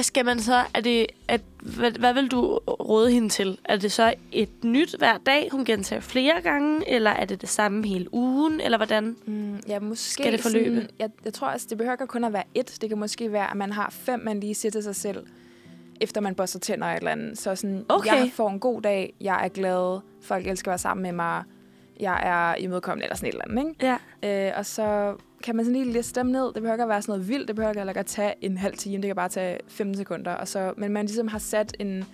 skal man så, er det, at, hvad, hvad vil du råde hende til? Er det så et nyt hver dag, hun gentager flere gange, eller er det det samme hele ugen, eller hvordan? Mm, ja, måske Skal det forløbe? Sådan, jeg, jeg tror, altså, det behøver ikke kun at være et. Det kan måske være, at man har fem, man lige siger til sig selv, efter man børster tænder eller et eller andet. Så sådan, Okay. jeg får en god dag, jeg er glad, folk elsker at være sammen med mig, jeg er imødekommende eller sådan et eller andet. Ikke? Ja. Øh, og så kan man sådan lige liste dem ned. Det behøver ikke at være sådan noget vildt. Det behøver ikke at tage en halv time. Det kan bare tage 15 sekunder. Og så, men man ligesom har sat en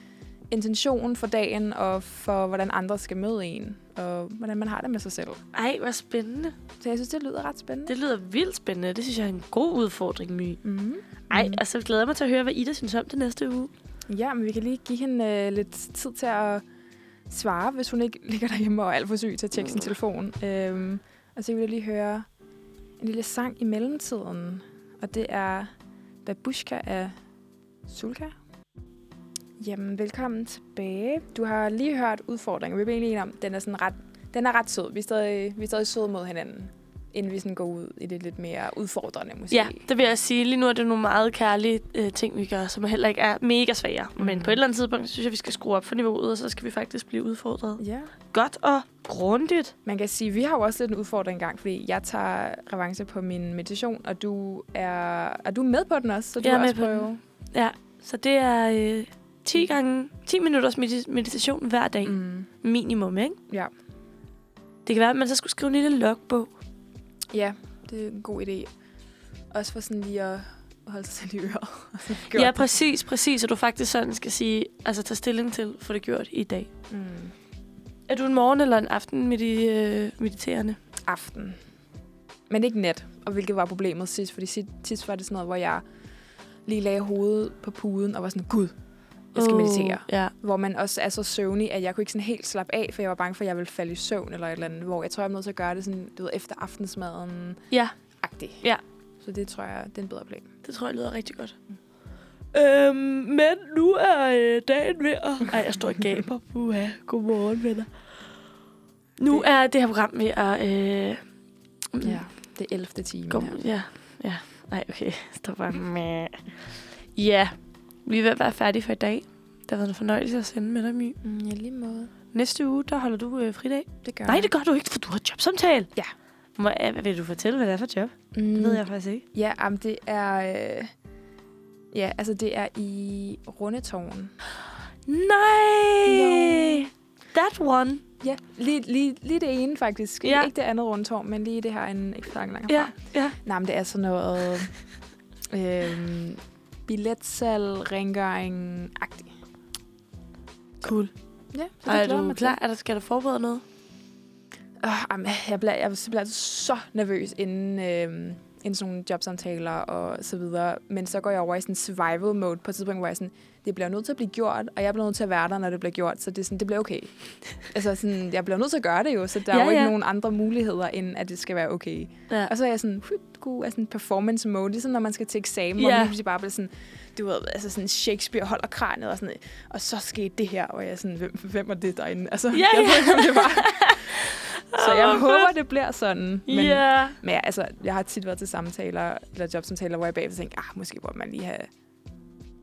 intention for dagen og for, hvordan andre skal møde en. Og hvordan man har det med sig selv. Ej, hvor spændende. Så jeg synes, det lyder ret spændende. Det lyder vildt spændende. Det synes jeg er en god udfordring, My. Mm-hmm. Ej, og så glæder jeg mig til at høre, hvad Ida synes om det næste uge. Ja, men vi kan lige give hende øh, lidt tid til at svare, hvis hun ikke ligger derhjemme og er alt for syg til at tjekke sin telefon. Øhm, og så vil jeg lige høre en lille sang i mellemtiden. Og det er Babushka af Sulka. Jamen, velkommen tilbage. Du har lige hørt udfordringen. Vi bliver enige om, den er sådan ret, den er ret sød. Vi er stadig, vi er stadig søde mod hinanden, inden vi sådan går ud i det lidt mere udfordrende, måske. Ja, det vil jeg sige. Lige nu er det nogle meget kærlige øh, ting, vi gør, som heller ikke er mega svære. Mm. Men Mhm. på et eller andet tidspunkt, synes jeg, vi skal skrue op for niveauet, og så skal vi faktisk blive udfordret. ja. Godt og grundigt. Man kan sige, vi har jo også lidt en udfordring engang, fordi jeg tager revanche på min meditation, og du er, er du med på den også? Så du Jeg er med også på prøve. Ja, så det er øh, 10 gange 10 minutters medit- meditation hver dag. Mm. Minimum, ikke? Ja. Det kan være, at man så skulle skrive en lille logbog. Ja, det er en god idé. Også for sådan lige at holde sig i øret. Ja, præcis, præcis. Og du faktisk sådan skal sige, altså tage stilling til, få det gjort i dag. Mm. Er du en morgen- eller en aften medi- øh, mediterende? Aften. Men ikke nat, og hvilket var problemet sidst, fordi sidst var det sådan noget, hvor jeg lige lagde hovedet på puden og var sådan, gud, jeg skal Åh, meditere. Ja. hvor man også er så søvnig, at jeg kunne ikke sådan helt slappe af, for jeg var bange for, at jeg ville falde i søvn eller et eller andet, hvor jeg tror, jeg er nødt til at gøre det sådan, du ved, efter aftensmaden Ja, agtig. Ja. Så det tror jeg, det er en bedre plan. det tror jeg lyder rigtig godt. Øhm, men nu er øh, dagen ved at... Ej, jeg står og gaber. Uha, godmorgen, venner. Nu Det- er det her program ved at... Øh, Ja, det er 11. time her. ja, ja. Nej, okay. Stop bare med. Ja, vi er ved at være færdige for i dag. Det har været en fornøjelse at sende med dig, My. Mm, ja, lige måde. Næste uge, der holder du øh, fridag. Det gør Nej, det gør du ikke, for du har jobsamtale. Ja. Må, øh, vil du fortælle, hvad det er for job? mm, Det ved jeg faktisk ikke. Ja, um, det er... Øh, ja, altså det er i Rundetårn. Nej! That one. Ja, lige, lige, lige det ene faktisk. Ja. Ikke det andet Rundetårn, men lige det her en ikke så langt. Ja, ja. Nej, men det er sådan noget... billetsal, rengøring-agtigt. Cool. Ja, så det er du mig klar? Er der, skal du forberede noget? Til. Oh, jamen, jeg, bliver, jeg bliver så nervøs inden, øhm, inden sådan nogle jobsamtaler og så videre. Men så går jeg over i sådan survival mode på et tidspunkt, hvor jeg sådan, det bliver nødt til at blive gjort, og jeg bliver nødt til at være der, når det bliver gjort. Så det, er sådan, det bliver okay. altså sådan, jeg bliver nødt til at gøre det jo, så der Ja, er jo ikke ja. nogen andre muligheder, end at det skal være okay. Ja. Og så er jeg sådan, huit, god, er sådan performance mode, ligesom når man skal til eksamen, Ja. hvor man bare bliver sådan, du ved, altså sådan Shakespeare holder kraniet og sådan, og så skete det her, og jeg er sådan, hvem, hvem var det derinde? Altså, Ja, jeg ja. ved ikke, det var. Så jeg Åh, håber, det bliver sådan. Men, Ja. men ja, altså, jeg har tit været til samtaler, eller jobsamtaler, hvor jeg bagefter tænker, ah, måske burde man lige have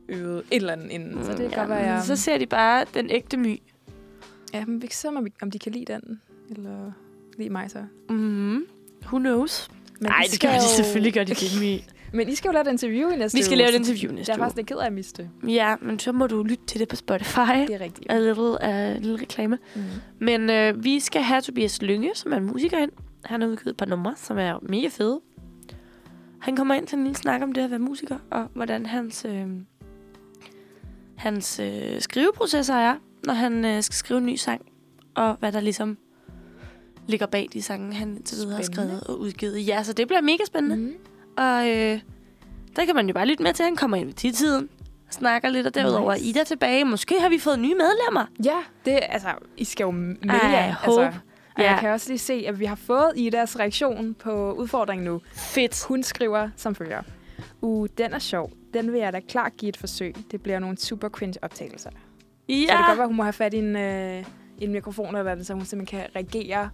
øvet et eller andet inden. Så det kan godt være, jeg... Mm, Så ser de bare den ægte my. Ja, men vi kan se, om, de kan lide den, eller lide mig så. Mm-hmm. Who knows? Men Nej, I det skal gør de selvfølgelig, gør de det, My. Men I skal jo lave et interview i næste Vi skal uge, lave et interview næste Jeg er uge. faktisk lidt ked af at miste det. Ja, men så må du lytte til det på Spotify. Det er rigtigt. A little, uh, lille reklame. Mm. Men øh, vi skal have Tobias Lynge, som er en musiker ind. Han har udgivet et par numre, som er mega fede. Han kommer ind til en lille snak om det at være musiker, og hvordan hans, øh, hans øh, skriveprocesser er, når han øh, skal skrive en ny sang, og hvad der ligesom ligger bag de sange, han indtil videre har skrevet og udgivet. Ja, så det bliver mega spændende. Mm. Og øh, der kan man jo bare lytte med til, at han kommer ind i tiden snakker lidt, og derudover Nice. Ida tilbage. Måske har vi fået nye medlemmer. Ja, det altså, I skal jo melde jer. Altså, og Ja. jeg kan også lige se, at vi har fået Idas reaktion på udfordringen nu. Fedt. Hun skriver som følger. Uh, den er sjov. Den vil jeg da klart give et forsøg. Det bliver nogle super cringe optagelser. Ja. Så det kan godt være, hun må have fat i en, øh, en mikrofon, eller det, så hun simpelthen kan reagere.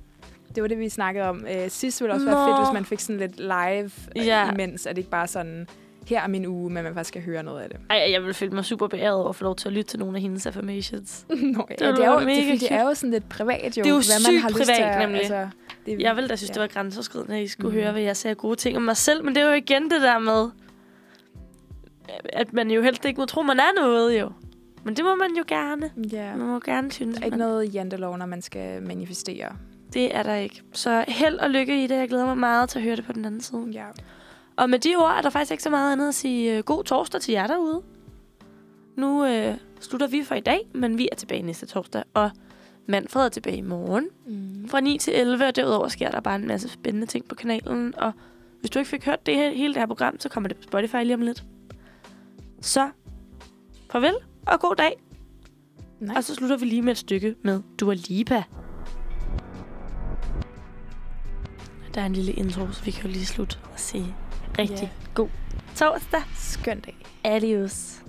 Det var det, vi snakkede om. Øh, sidst ville det også være Nå. fedt, hvis man fik sådan lidt live øh, Ja. imens, at det ikke bare sådan, her er min uge, men man faktisk skal høre noget af det. Ej, jeg vil føle mig super beæret over at få lov til at lytte til nogle af hendes affirmations. Nå, ja, ville det, er jo, være det, mega er, fordi det er jo sådan lidt privat, jo. Det er jo hvad man har lyst privat, til at, nemlig. Altså, det, Jeg ville da synes, ja. det var grænseoverskridende, at I skulle mm. høre, hvad jeg sagde gode ting om mig selv. Men det er jo igen det der med, at man jo helst ikke må tro, man er noget jo. Men det må man jo gerne. Ja. Man må gerne synes, Der er ikke man, noget jantelov, når man skal manifestere. Det er der ikke. Så held og lykke i det. Jeg glæder mig meget til at høre det på den anden side. Ja. Og med de ord er der faktisk ikke så meget andet at sige øh, god torsdag til jer derude. Nu øh, slutter vi for i dag, men vi er tilbage næste torsdag. Og Manfred er tilbage i morgen Mm. fra 9 til 11, og derudover sker der bare en masse spændende ting på kanalen. Og hvis du ikke fik hørt det her, hele det her program, så kommer det på Spotify lige om lidt. Så farvel og god dag. Nice. Og så slutter vi lige med et stykke med Dua Lipa. Der er en lille intro, så vi kan jo lige slutte og sige rigtig Ja. god torsdag. Skøn dag. Adios.